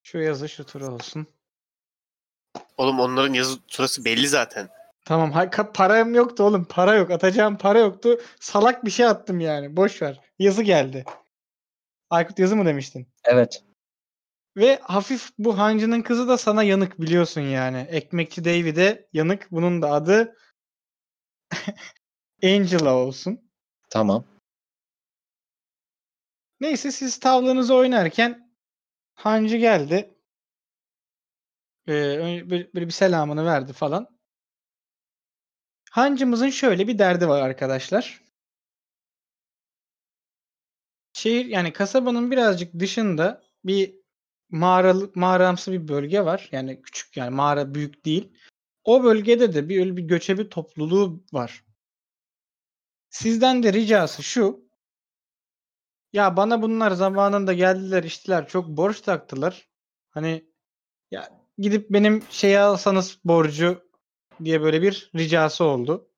Şu yazı şu tura olsun. Oğlum onların yazı turası belli zaten. Tamam. ha- ka- param yoktu oğlum. Para yok. Atacağım para yoktu. Salak bir şey attım yani. Boş ver. Yazı geldi. Aykut yazı mı demiştin? Evet. Ve hafif bu hancının kızı da sana yanık biliyorsun yani. Ekmekçi David'e yanık. Bunun da adı Angela olsun. Tamam. Neyse siz tavlanızı oynarken hancı geldi. Ee, böyle böyle bir selamını verdi falan. Hancımızın şöyle bir derdi var arkadaşlar. Şehir yani kasabanın birazcık dışında bir mağaralı, mağaramsı bir bölge var. Yani küçük yani mağara büyük değil. O bölgede de bir öyle bir göçebe topluluğu var. Sizden de ricası şu. Ya bana bunlar zamanında geldiler içtiler çok borç taktılar. Hani ya gidip benim şeyi alsanız borcu diye böyle bir ricası oldu.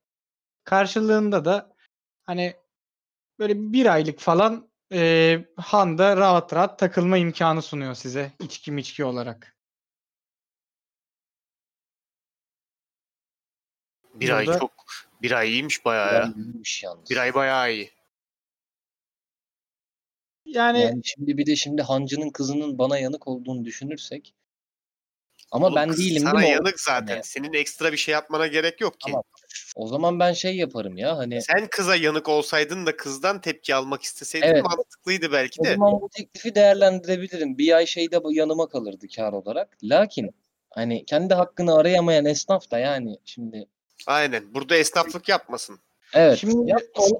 Karşılığında da hani böyle bir aylık falan e, Han'da rahat rahat takılma imkanı sunuyor size içki miçki olarak. Bir ay Burada- çok bir ay iyiymiş bayağı ya. İyiymiş yalnız. Bir ay bayağı iyi. Yani, Yani şimdi bir de şimdi hancının kızının bana yanık olduğunu düşünürsek ama Oğlum ben kız değilim Sana değil mi? o? yanık zaten. Hani- Senin ekstra bir şey yapmana gerek yok ki. Tamam. O zaman ben şey yaparım ya hani Sen kıza yanık olsaydın da kızdan tepki almak isteseydin Evet. mantıklıydı belki o de. zaman bu teklifi değerlendirebilirim. Bir ay şeyde yanıma kalırdı kar olarak. Lakin hani kendi hakkını arayamayan esnaf da yani şimdi Aynen. Burada esnaflık yapmasın. evet Şimdi yapmasın.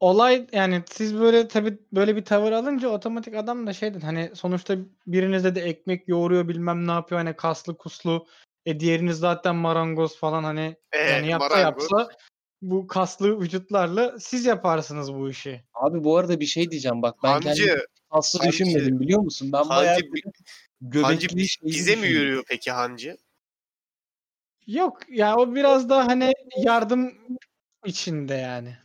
Ol- olay yani siz böyle tabii böyle bir tavır alınca otomatik adam da şeydir hani sonuçta birinize de ekmek yoğuruyor bilmem ne yapıyor hani kaslı kuslu e diğeriniz zaten marangoz falan hani Ee, yani yapsa marangoz. yapsa bu kaslı vücutlarla siz yaparsınız bu işi. Abi bu arada bir şey diyeceğim bak ben Hancı, kaslı Hancı- düşünmedim biliyor musun? Ben bayağı Hancı, böyle Hancı göbekli şeyi bize mi yürüyor peki Hancı? Yok ya o biraz daha hani yardım içinde yani.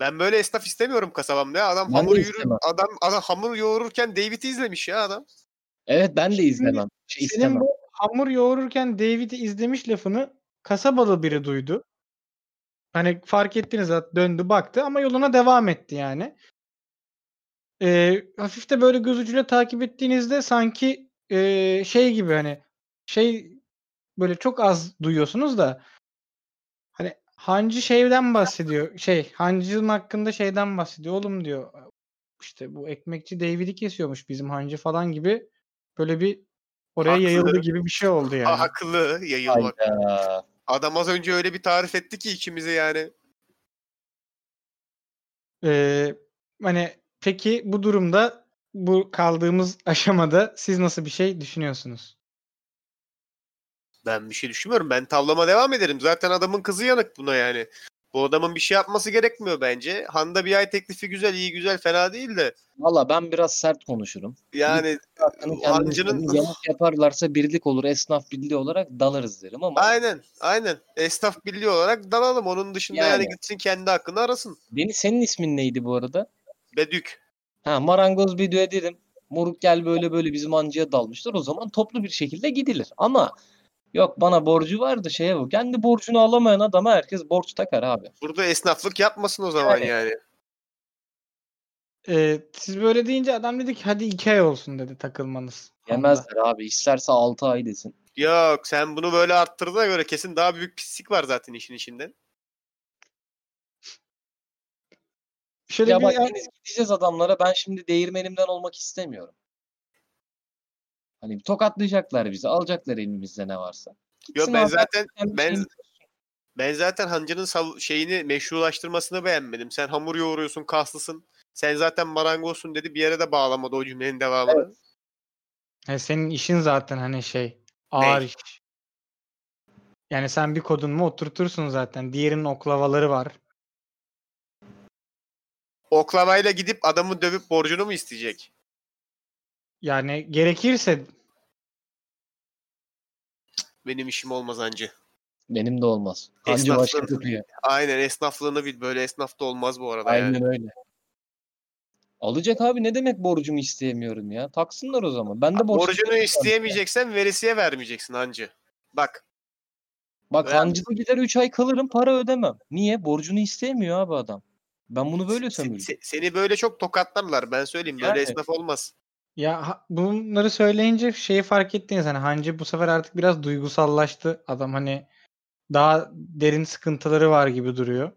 Ben böyle esnaf istemiyorum kasabamda ya. Adam Ben hamur yürür, adam, adam hamur yoğururken David'i izlemiş ya adam. Evet ben de Şimdi izlemem. Şey Senin istemem. bu hamur yoğururken David'i izlemiş lafını kasabalı biri duydu. Hani fark ettiniz zaten döndü baktı ama yoluna devam etti yani. Ee, hafif de böyle göz ucuyla takip ettiğinizde sanki ee, şey gibi hani şey böyle çok az duyuyorsunuz da Hancı şeyden bahsediyor. Şey Hancı'nın hakkında şeyden bahsediyor. Oğlum diyor işte bu ekmekçi David'i kesiyormuş bizim Hancı falan gibi böyle bir oraya Haklı. yayıldı gibi bir şey oldu yani. Haklı yayılmak. Hayda. Adam az önce öyle bir tarif etti ki ikimize yani. Ee, hani peki bu durumda bu kaldığımız aşamada siz nasıl bir şey düşünüyorsunuz? Ben bir şey düşünmüyorum. Ben tavlama devam ederim. Zaten adamın kızı yanık buna yani. Bu adamın bir şey yapması gerekmiyor bence. Handa bir ay teklifi güzel, iyi güzel, fena değil de. Valla ben biraz sert konuşurum. Yani Hancı'nın yamuk yaparlarsa birlik olur, esnaf birliği olarak dalarız derim ama aynen, aynen. Esnaf birliği olarak dalalım. Onun dışında yani, Yani. gitsin kendi hakkını arasın. Deniz senin ismin neydi bu arada? Bedük. Ha marangoz bir dedim. Moruk gel böyle böyle bizim hancıya dalmışlar. O zaman toplu bir şekilde gidilir. Ama yok bana borcu vardı şeye bu. Kendi borcunu alamayan adama herkes borç takar abi. Burada esnaflık yapmasın o zaman Yani. yani. Ee, siz böyle deyince adam dedi ki hadi iki ay olsun dedi takılmanız. Yemezler abi. İsterse 6 ay desin. Yok sen bunu böyle arttırdığına göre kesin daha büyük pislik var zaten işin içinde. Şöyle Ya bir bak Deniz gideceğiz adamlara. Ben şimdi değirmenimden olmak istemiyorum. Hani tokatlayacaklar bizi. Alacaklar elimizde ne varsa. Yok Gitsin ben zaten ben ben zaten hancının sav- şeyini meşrulaştırmasını beğenmedim. Sen hamur yoğuruyorsun, kaslısın. Sen zaten marangozsun dedi. Bir yere de bağlamadı o cümlenin devamını. Ha, senin işin zaten hani şey ağır Ne? iş. Yani sen bir kodun mu oturtursun zaten. Diğerinin oklavaları var. Oklavayla gidip adamı dövüp borcunu mu isteyecek? Yani gerekirse Benim işim olmaz hancı. Benim de olmaz. Hancı başka. Aynen esnaflığını bil. Böyle esnaf da olmaz bu arada yani. Aynen öyle. Alacak abi ne demek borcumu isteyemiyorum ya? Taksınlar o zaman. Ben de borç Borcunu isteyemeyeceksen veresiye vermeyeceksin hancı. Bak Bak Veya- hancıda gider 3 ay kalırım para ödemem. Niye? Borcunu isteyemiyor abi adam. Ben bunu böyle se- seni böyle çok tokatlarlar ben söyleyeyim. Böyle Yani. esnaf olmaz. Ya bunları söyleyince şeyi fark ettiniz hani Hancı bu sefer artık biraz duygusallaştı. Adam hani daha derin sıkıntıları var gibi duruyor.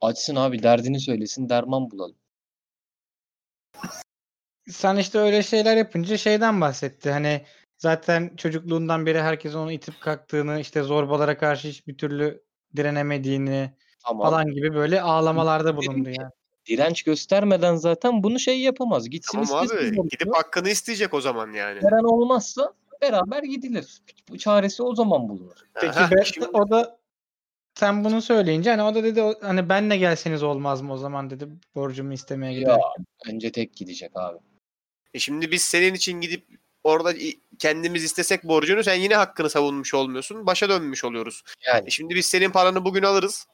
Açsın abi derdini söylesin derman bulalım. Sen işte öyle şeyler yapınca şeyden bahsetti. Hani zaten çocukluğundan beri herkes onu itip kalktığını, işte zorbalara karşı hiçbir türlü direnemediğini Tamam. falan gibi böyle ağlamalarda bulundu yani. Direnç göstermeden zaten bunu şey yapamaz. Gitsin Tamam istesin abi gidip hakkını isteyecek o zaman yani. Veren olmazsa beraber gidilir. Bu çaresi o zaman bulunur. Peki Aha, be- şimdi- o da sen bunu söyleyince hani o da dedi hani benle gelseniz olmaz mı o zaman dedi borcumu istemeye Ya gider. önce tek gidecek abi. E şimdi biz senin için gidip orada kendimiz istesek borcunu sen yine hakkını savunmuş olmuyorsun. Başa dönmüş oluyoruz. Yani E şimdi biz senin paranı bugün alırız.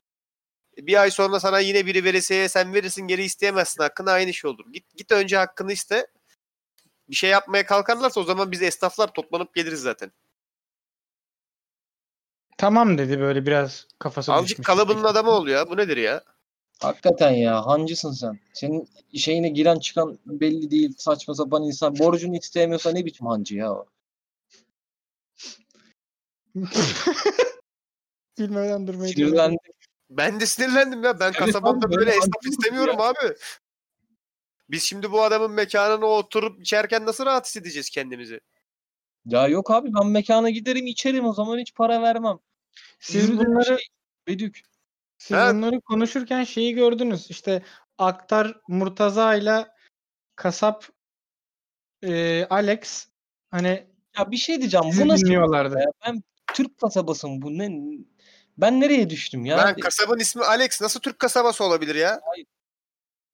Bir ay sonra sana yine biri veresiye sen verirsin geri isteyemezsin hakkını aynı şey olur. Git git önce hakkını iste. Bir şey yapmaya kalkarlarsa o zaman biz esnaflar toplanıp geliriz zaten. tamam dedi böyle biraz kafası Azıcık düşmüş. kalıbının adamı oluyor ya. Bu nedir ya? Hakikaten ya hancısın sen. Senin şeyine giren çıkan belli değil. Saçma sapan insan. Borcunu isteyemiyorsa ne biçim hancı ya o? Bilmeden durmayı Sinirlendi. Ben de sinirlendim ya. Ben kasabamda böyle böyle esnaf istemiyorum abi. Biz şimdi bu adamın mekanına oturup içerken nasıl rahat hissedeceğiz kendimizi? Ya yok abi ben mekana giderim içerim o zaman hiç para vermem. Siz Yürü de bunları şey, Bedük. siz Evet. bunları konuşurken şeyi gördünüz. İşte Aktar Murtaza ile kasap e, Alex hani Ya bir şey diyeceğim. Bu nasıl ya? Ben Türk kasabası mı bu ne? Ben nereye düştüm ya? ben kasabın ismi Alex. Nasıl Türk kasabası olabilir ya?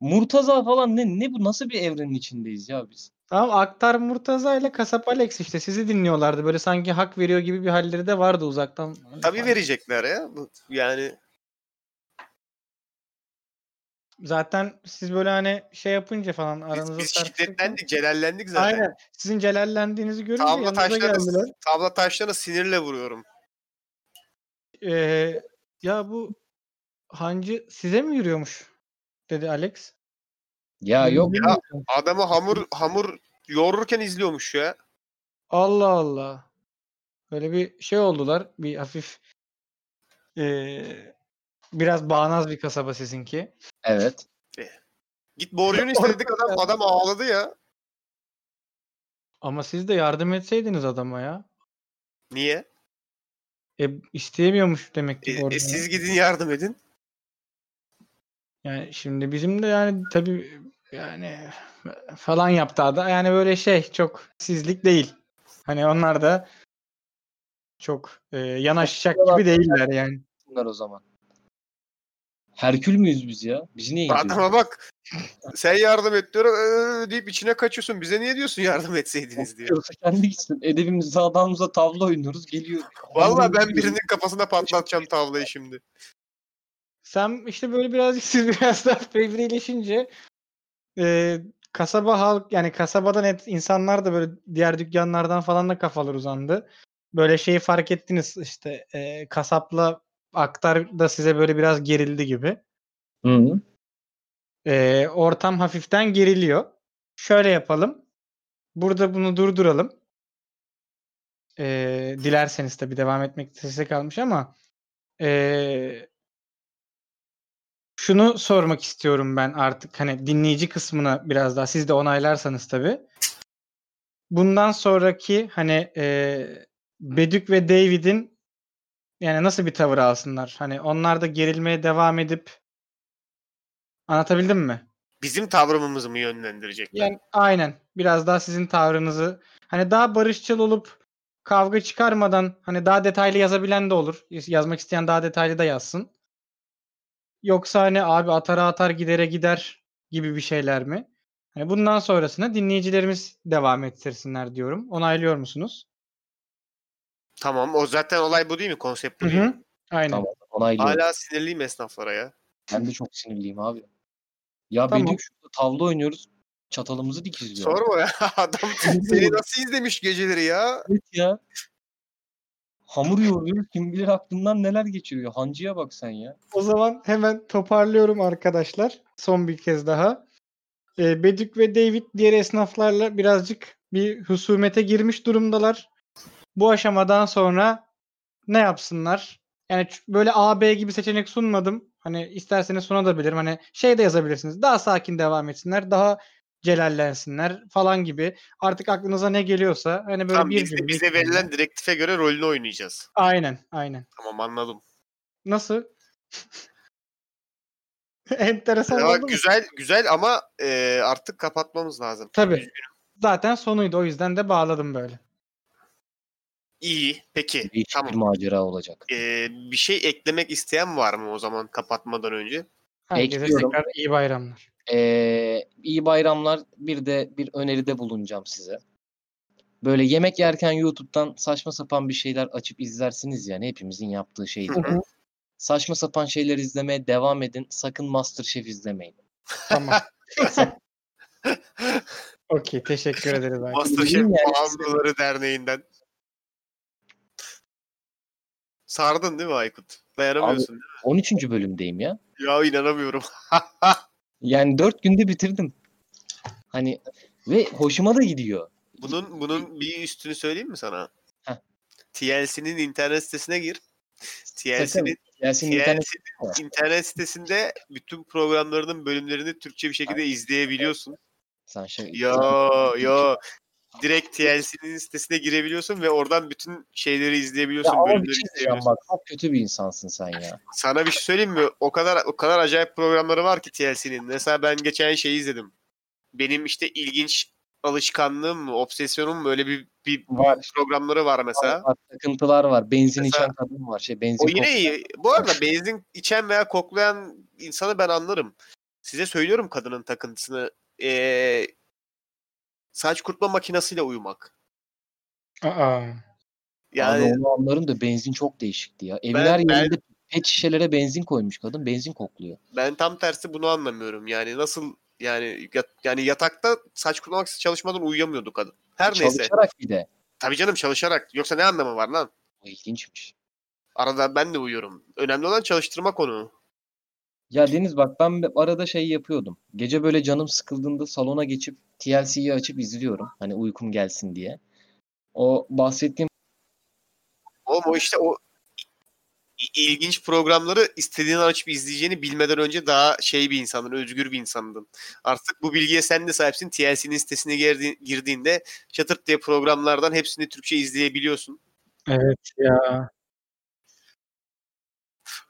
Murtaza falan ne? Ne bu? Nasıl bir evrenin içindeyiz ya biz? Tamam Aktar Murtaza ile kasap Alex işte sizi dinliyorlardı. Böyle sanki hak veriyor gibi bir halleri de vardı uzaktan. Tabii verecekler ya. Bu- Yani Zaten siz böyle hani şey yapınca falan biz, aranızda biz tartışırken- şiddetlendik, celallendik zaten. Aynen. Sizin celallendiğinizi görünce Tavla yanınıza geldiler. taşlarına, tavla taşlarına sinirle vuruyorum. Ee, ya bu hancı size mi yürüyormuş? Dedi Alex. Ya yok bilmiyorum. Adamı hamur hamur yoğururken izliyormuş ya. Allah Allah. Böyle bir şey oldular. Bir hafif ee, biraz bağnaz bir kasaba sizinki. evet. Git borcunu istedik adam adam ağladı ya. Ama siz de yardım etseydiniz adama ya. Niye? E, isteyemiyormuş demek E, ki e, borcunu. siz gidin yardım edin. Yani şimdi bizim de yani tabii yani falan yaptı adam. Yani böyle şey çok sizlik değil. Hani onlar da çok e, yanaşacak gibi değiller yani. Bunlar o zaman. Herkül müyüz biz ya? Biz niye gidiyoruz? Adama bak. Sen yardım et diyorum "Ee," deyip içine kaçıyorsun. Bize niye diyorsun yardım etseydiniz diyor. Yoksa kendi gitsin. Edebimizde adamımıza tavla oynuyoruz. Geliyor. Vallahi ben birinin kafasına patlatacağım tavlayı şimdi. Sen işte böyle birazcık siz biraz daha fevrileşince e, kasaba halk yani kasabadan et, insanlar da böyle diğer dükkanlardan falan da kafalar uzandı. Böyle şeyi fark ettiniz işte e, kasapla aktar da size böyle biraz gerildi gibi. Hı -hı. E, ortam hafiften geriliyor. Şöyle yapalım. Burada bunu durduralım. E, dilerseniz tabii devam etmek size kalmış ama e, şunu sormak istiyorum ben artık hani dinleyici kısmına biraz daha siz de onaylarsanız tabii. Bundan sonraki hani e, Bedük ve David'in yani nasıl bir tavır alsınlar? Hani onlar da gerilmeye devam edip anlatabildim mi? Bizim tavrımımızı mı yönlendirecekler? Yani aynen biraz daha sizin tavrınızı hani daha barışçıl olup kavga çıkarmadan hani daha detaylı yazabilen de olur. Yazmak isteyen daha detaylı da yazsın. Yoksa hani abi atara atar gidere gider gibi bir şeyler mi? Hani bundan sonrasına dinleyicilerimiz devam ettirsinler diyorum. Onaylıyor musunuz? Tamam o zaten olay bu değil mi? Konsept bu değil mi? Aynen. Tamam. Onaylıyorum. Hala sinirliyim esnaflara ya. Ben de çok sinirliyim abi. Ya Tamam. Bedük şurada tavla oynuyoruz. Çatalımızı dikizliyor. Sorma ya. Adam seni nasıl izlemiş geceleri ya? Evet ya. Hamur yoğuruyor. Kim bilir aklından neler geçiriyor. Hancıya bak sen ya. O zaman hemen toparlıyorum arkadaşlar. Son bir kez daha. Ee, Bedük ve David diğer esnaflarla birazcık bir husumete girmiş durumdalar. Bu aşamadan sonra ne yapsınlar? Yani böyle A, B gibi seçenek sunmadım. Hani isterseniz sunabilirim. Hani şey de yazabilirsiniz. Daha sakin devam etsinler. Daha celallensinler falan gibi. Artık aklınıza ne geliyorsa hani böyle Tamam bir biz de cümle, bize verilen direktife göre rolünü oynayacağız. Aynen, aynen. Tamam anladım. Nasıl? Enteresan Ama oldu mu? güzel güzel ama e, artık kapatmamız lazım. Tabii. Üzgünüm. Zaten sonuydu. O yüzden de bağladım böyle. İyi. Peki. Değişik tamam. bir macera olacak. E, bir şey eklemek isteyen var mı o zaman kapatmadan önce? Herkese Ekliyorum. tekrar iyi bayramlar. Ee, iyi bayramlar. Bir de bir öneride bulunacağım size. Böyle yemek yerken YouTube'dan saçma sapan bir şeyler açıp izlersiniz yani hepimizin yaptığı. Hı hı. Saçma sapan şeyler izlemeye devam edin. Sakın MasterChef izlemeyin. Tamam. Okey. Teşekkür ederiz. abi. Masterchef yani Bağımlıları Derneği'nden. Sardın değil mi Aykut? Dayanamıyorsun değil 13. bölümdeyim ya. mi? Ya inanamıyorum. Yani 4 günde bitirdim. Hani ve hoşuma da gidiyor. Bunun bunun bir üstünü söyleyeyim mi sana? Heh. TLC'nin internet sitesine gir. TLC'nin internet TLC'nin internet sitesinde bütün programlarının bölümlerini Türkçe bir şekilde izleyebiliyorsun. sen şey Yo yo. Direkt TLC'nin sitesine girebiliyorsun ve oradan bütün şeyleri Ya izleyebiliyorsun, bir bölümleri şey izleyebiliyorsun. bak çok kötü bir insansın sen ya. Sana bir şey söyleyeyim mi? O kadar o kadar acayip programları var ki TLC'nin. Mesela ben geçen şeyi izledim. Benim işte ilginç alışkanlığım mı, obsesyonum mu öyle bir, bir Var. programları var mesela. Var, takıntılar var. Benzin Mesela- içen kadın var. Şey benzin O yine iyi. Bu arada benzin içen veya koklayan insanı ben anlarım. Size söylüyorum kadının takıntısını. Ee, saç kurutma makinesiyle uyumak. Aa. Yani Abi onu anlarım da benzin çok değişikti ya. Evin Ben- her ben- yerinde pet şişelere benzin koymuş kadın. Benzin kokluyor. ben tam tersi bunu anlamıyorum. Yani nasıl yani yat- yani yatakta saç kurutma makinesi çalışmadan uyuyamıyordu kadın. Her neyse. Çalışarak bir de. Tabii canım çalışarak. Yoksa ne anlamı var lan? O ilginçmiş. Arada ben de uyuyorum. Önemli olan çalıştırmak onu. Ya Deniz bak ben arada şey yapıyordum. Gece böyle canım sıkıldığında salona geçip TLC'yi açıp izliyorum. Hani uykum gelsin diye. O bahsettiğim Oğlum o işte o i- ilginç programları istediğini açıp izleyeceğini bilmeden önce daha şey bir insandın, özgür bir insandın. Artık bu bilgiye sen de sahipsin. TLC'nin sitesine girdi- girdiğinde çatırt diye programlardan hepsini Türkçe izleyebiliyorsun. Evet ya.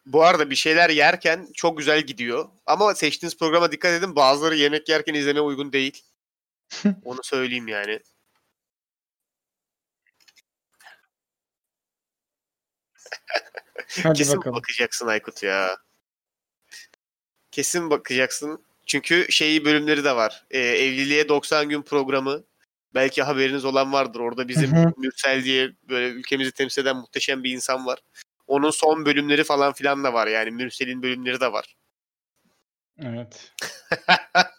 Bu arada bir şeyler yerken çok güzel gidiyor. Ama seçtiğiniz programa dikkat edin. Bazıları yemek yerken izlemeye uygun değil. Onu söyleyeyim yani. Hadi Kesin bakalım. bakacaksın Aykut ya. Kesin bakacaksın. Çünkü şeyi bölümleri de var. Ee, evliliğe 90 gün programı. Belki haberiniz olan vardır. Orada bizim. Mürsel diye böyle ülkemizi temsil eden muhteşem bir insan var. Onun son bölümleri falan filan da var. Yani Mürsel'in bölümleri de var. Evet.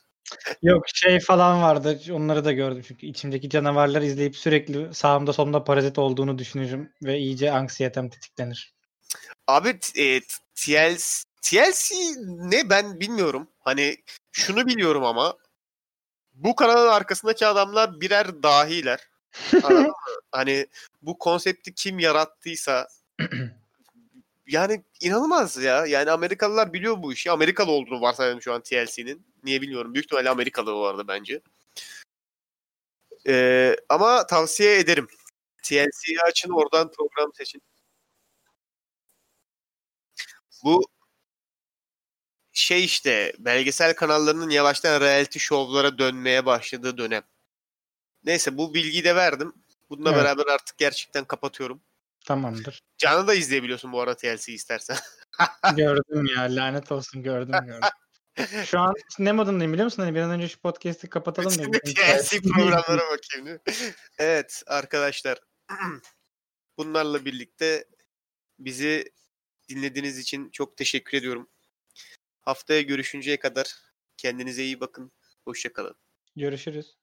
Yok şey falan vardı. Onları da gördüm çünkü içimdeki canavarları izleyip sürekli sağımda solumda parazit olduğunu düşünürüm ve iyice anksiyetem tetiklenir. Abi e, TLC, TLC ne ben bilmiyorum. Hani şunu biliyorum ama bu kanalın arkasındaki adamlar birer dahiler. Hani bu konsepti kim yarattıysa yani inanılmaz ya. Yani Amerikalılar biliyor bu işi. Amerikalı olduğunu varsayalım şu an TLC'nin. Niye bilmiyorum. Büyük ihtimalle Amerikalı bu arada bence. Ee, ama tavsiye ederim. TLC'yi açın oradan program seçin. Bu şey işte belgesel kanallarının yavaştan reality şovlara dönmeye başladığı dönem. Neyse bu bilgiyi de verdim. Bununla Evet. beraber artık gerçekten kapatıyorum. Tamamdır. Canlı da izleyebiliyorsun bu arada TLC istersen. Gördüm ya lanet olsun gördüm gördüm. Şu an ne modundayım biliyor musun? Hani bir an önce şu podcast'i kapatalım bizim TLC programlara bakayım. evet arkadaşlar. Bunlarla birlikte bizi dinlediğiniz için çok teşekkür ediyorum. Haftaya görüşünceye kadar kendinize iyi bakın. Hoşçakalın. Görüşürüz.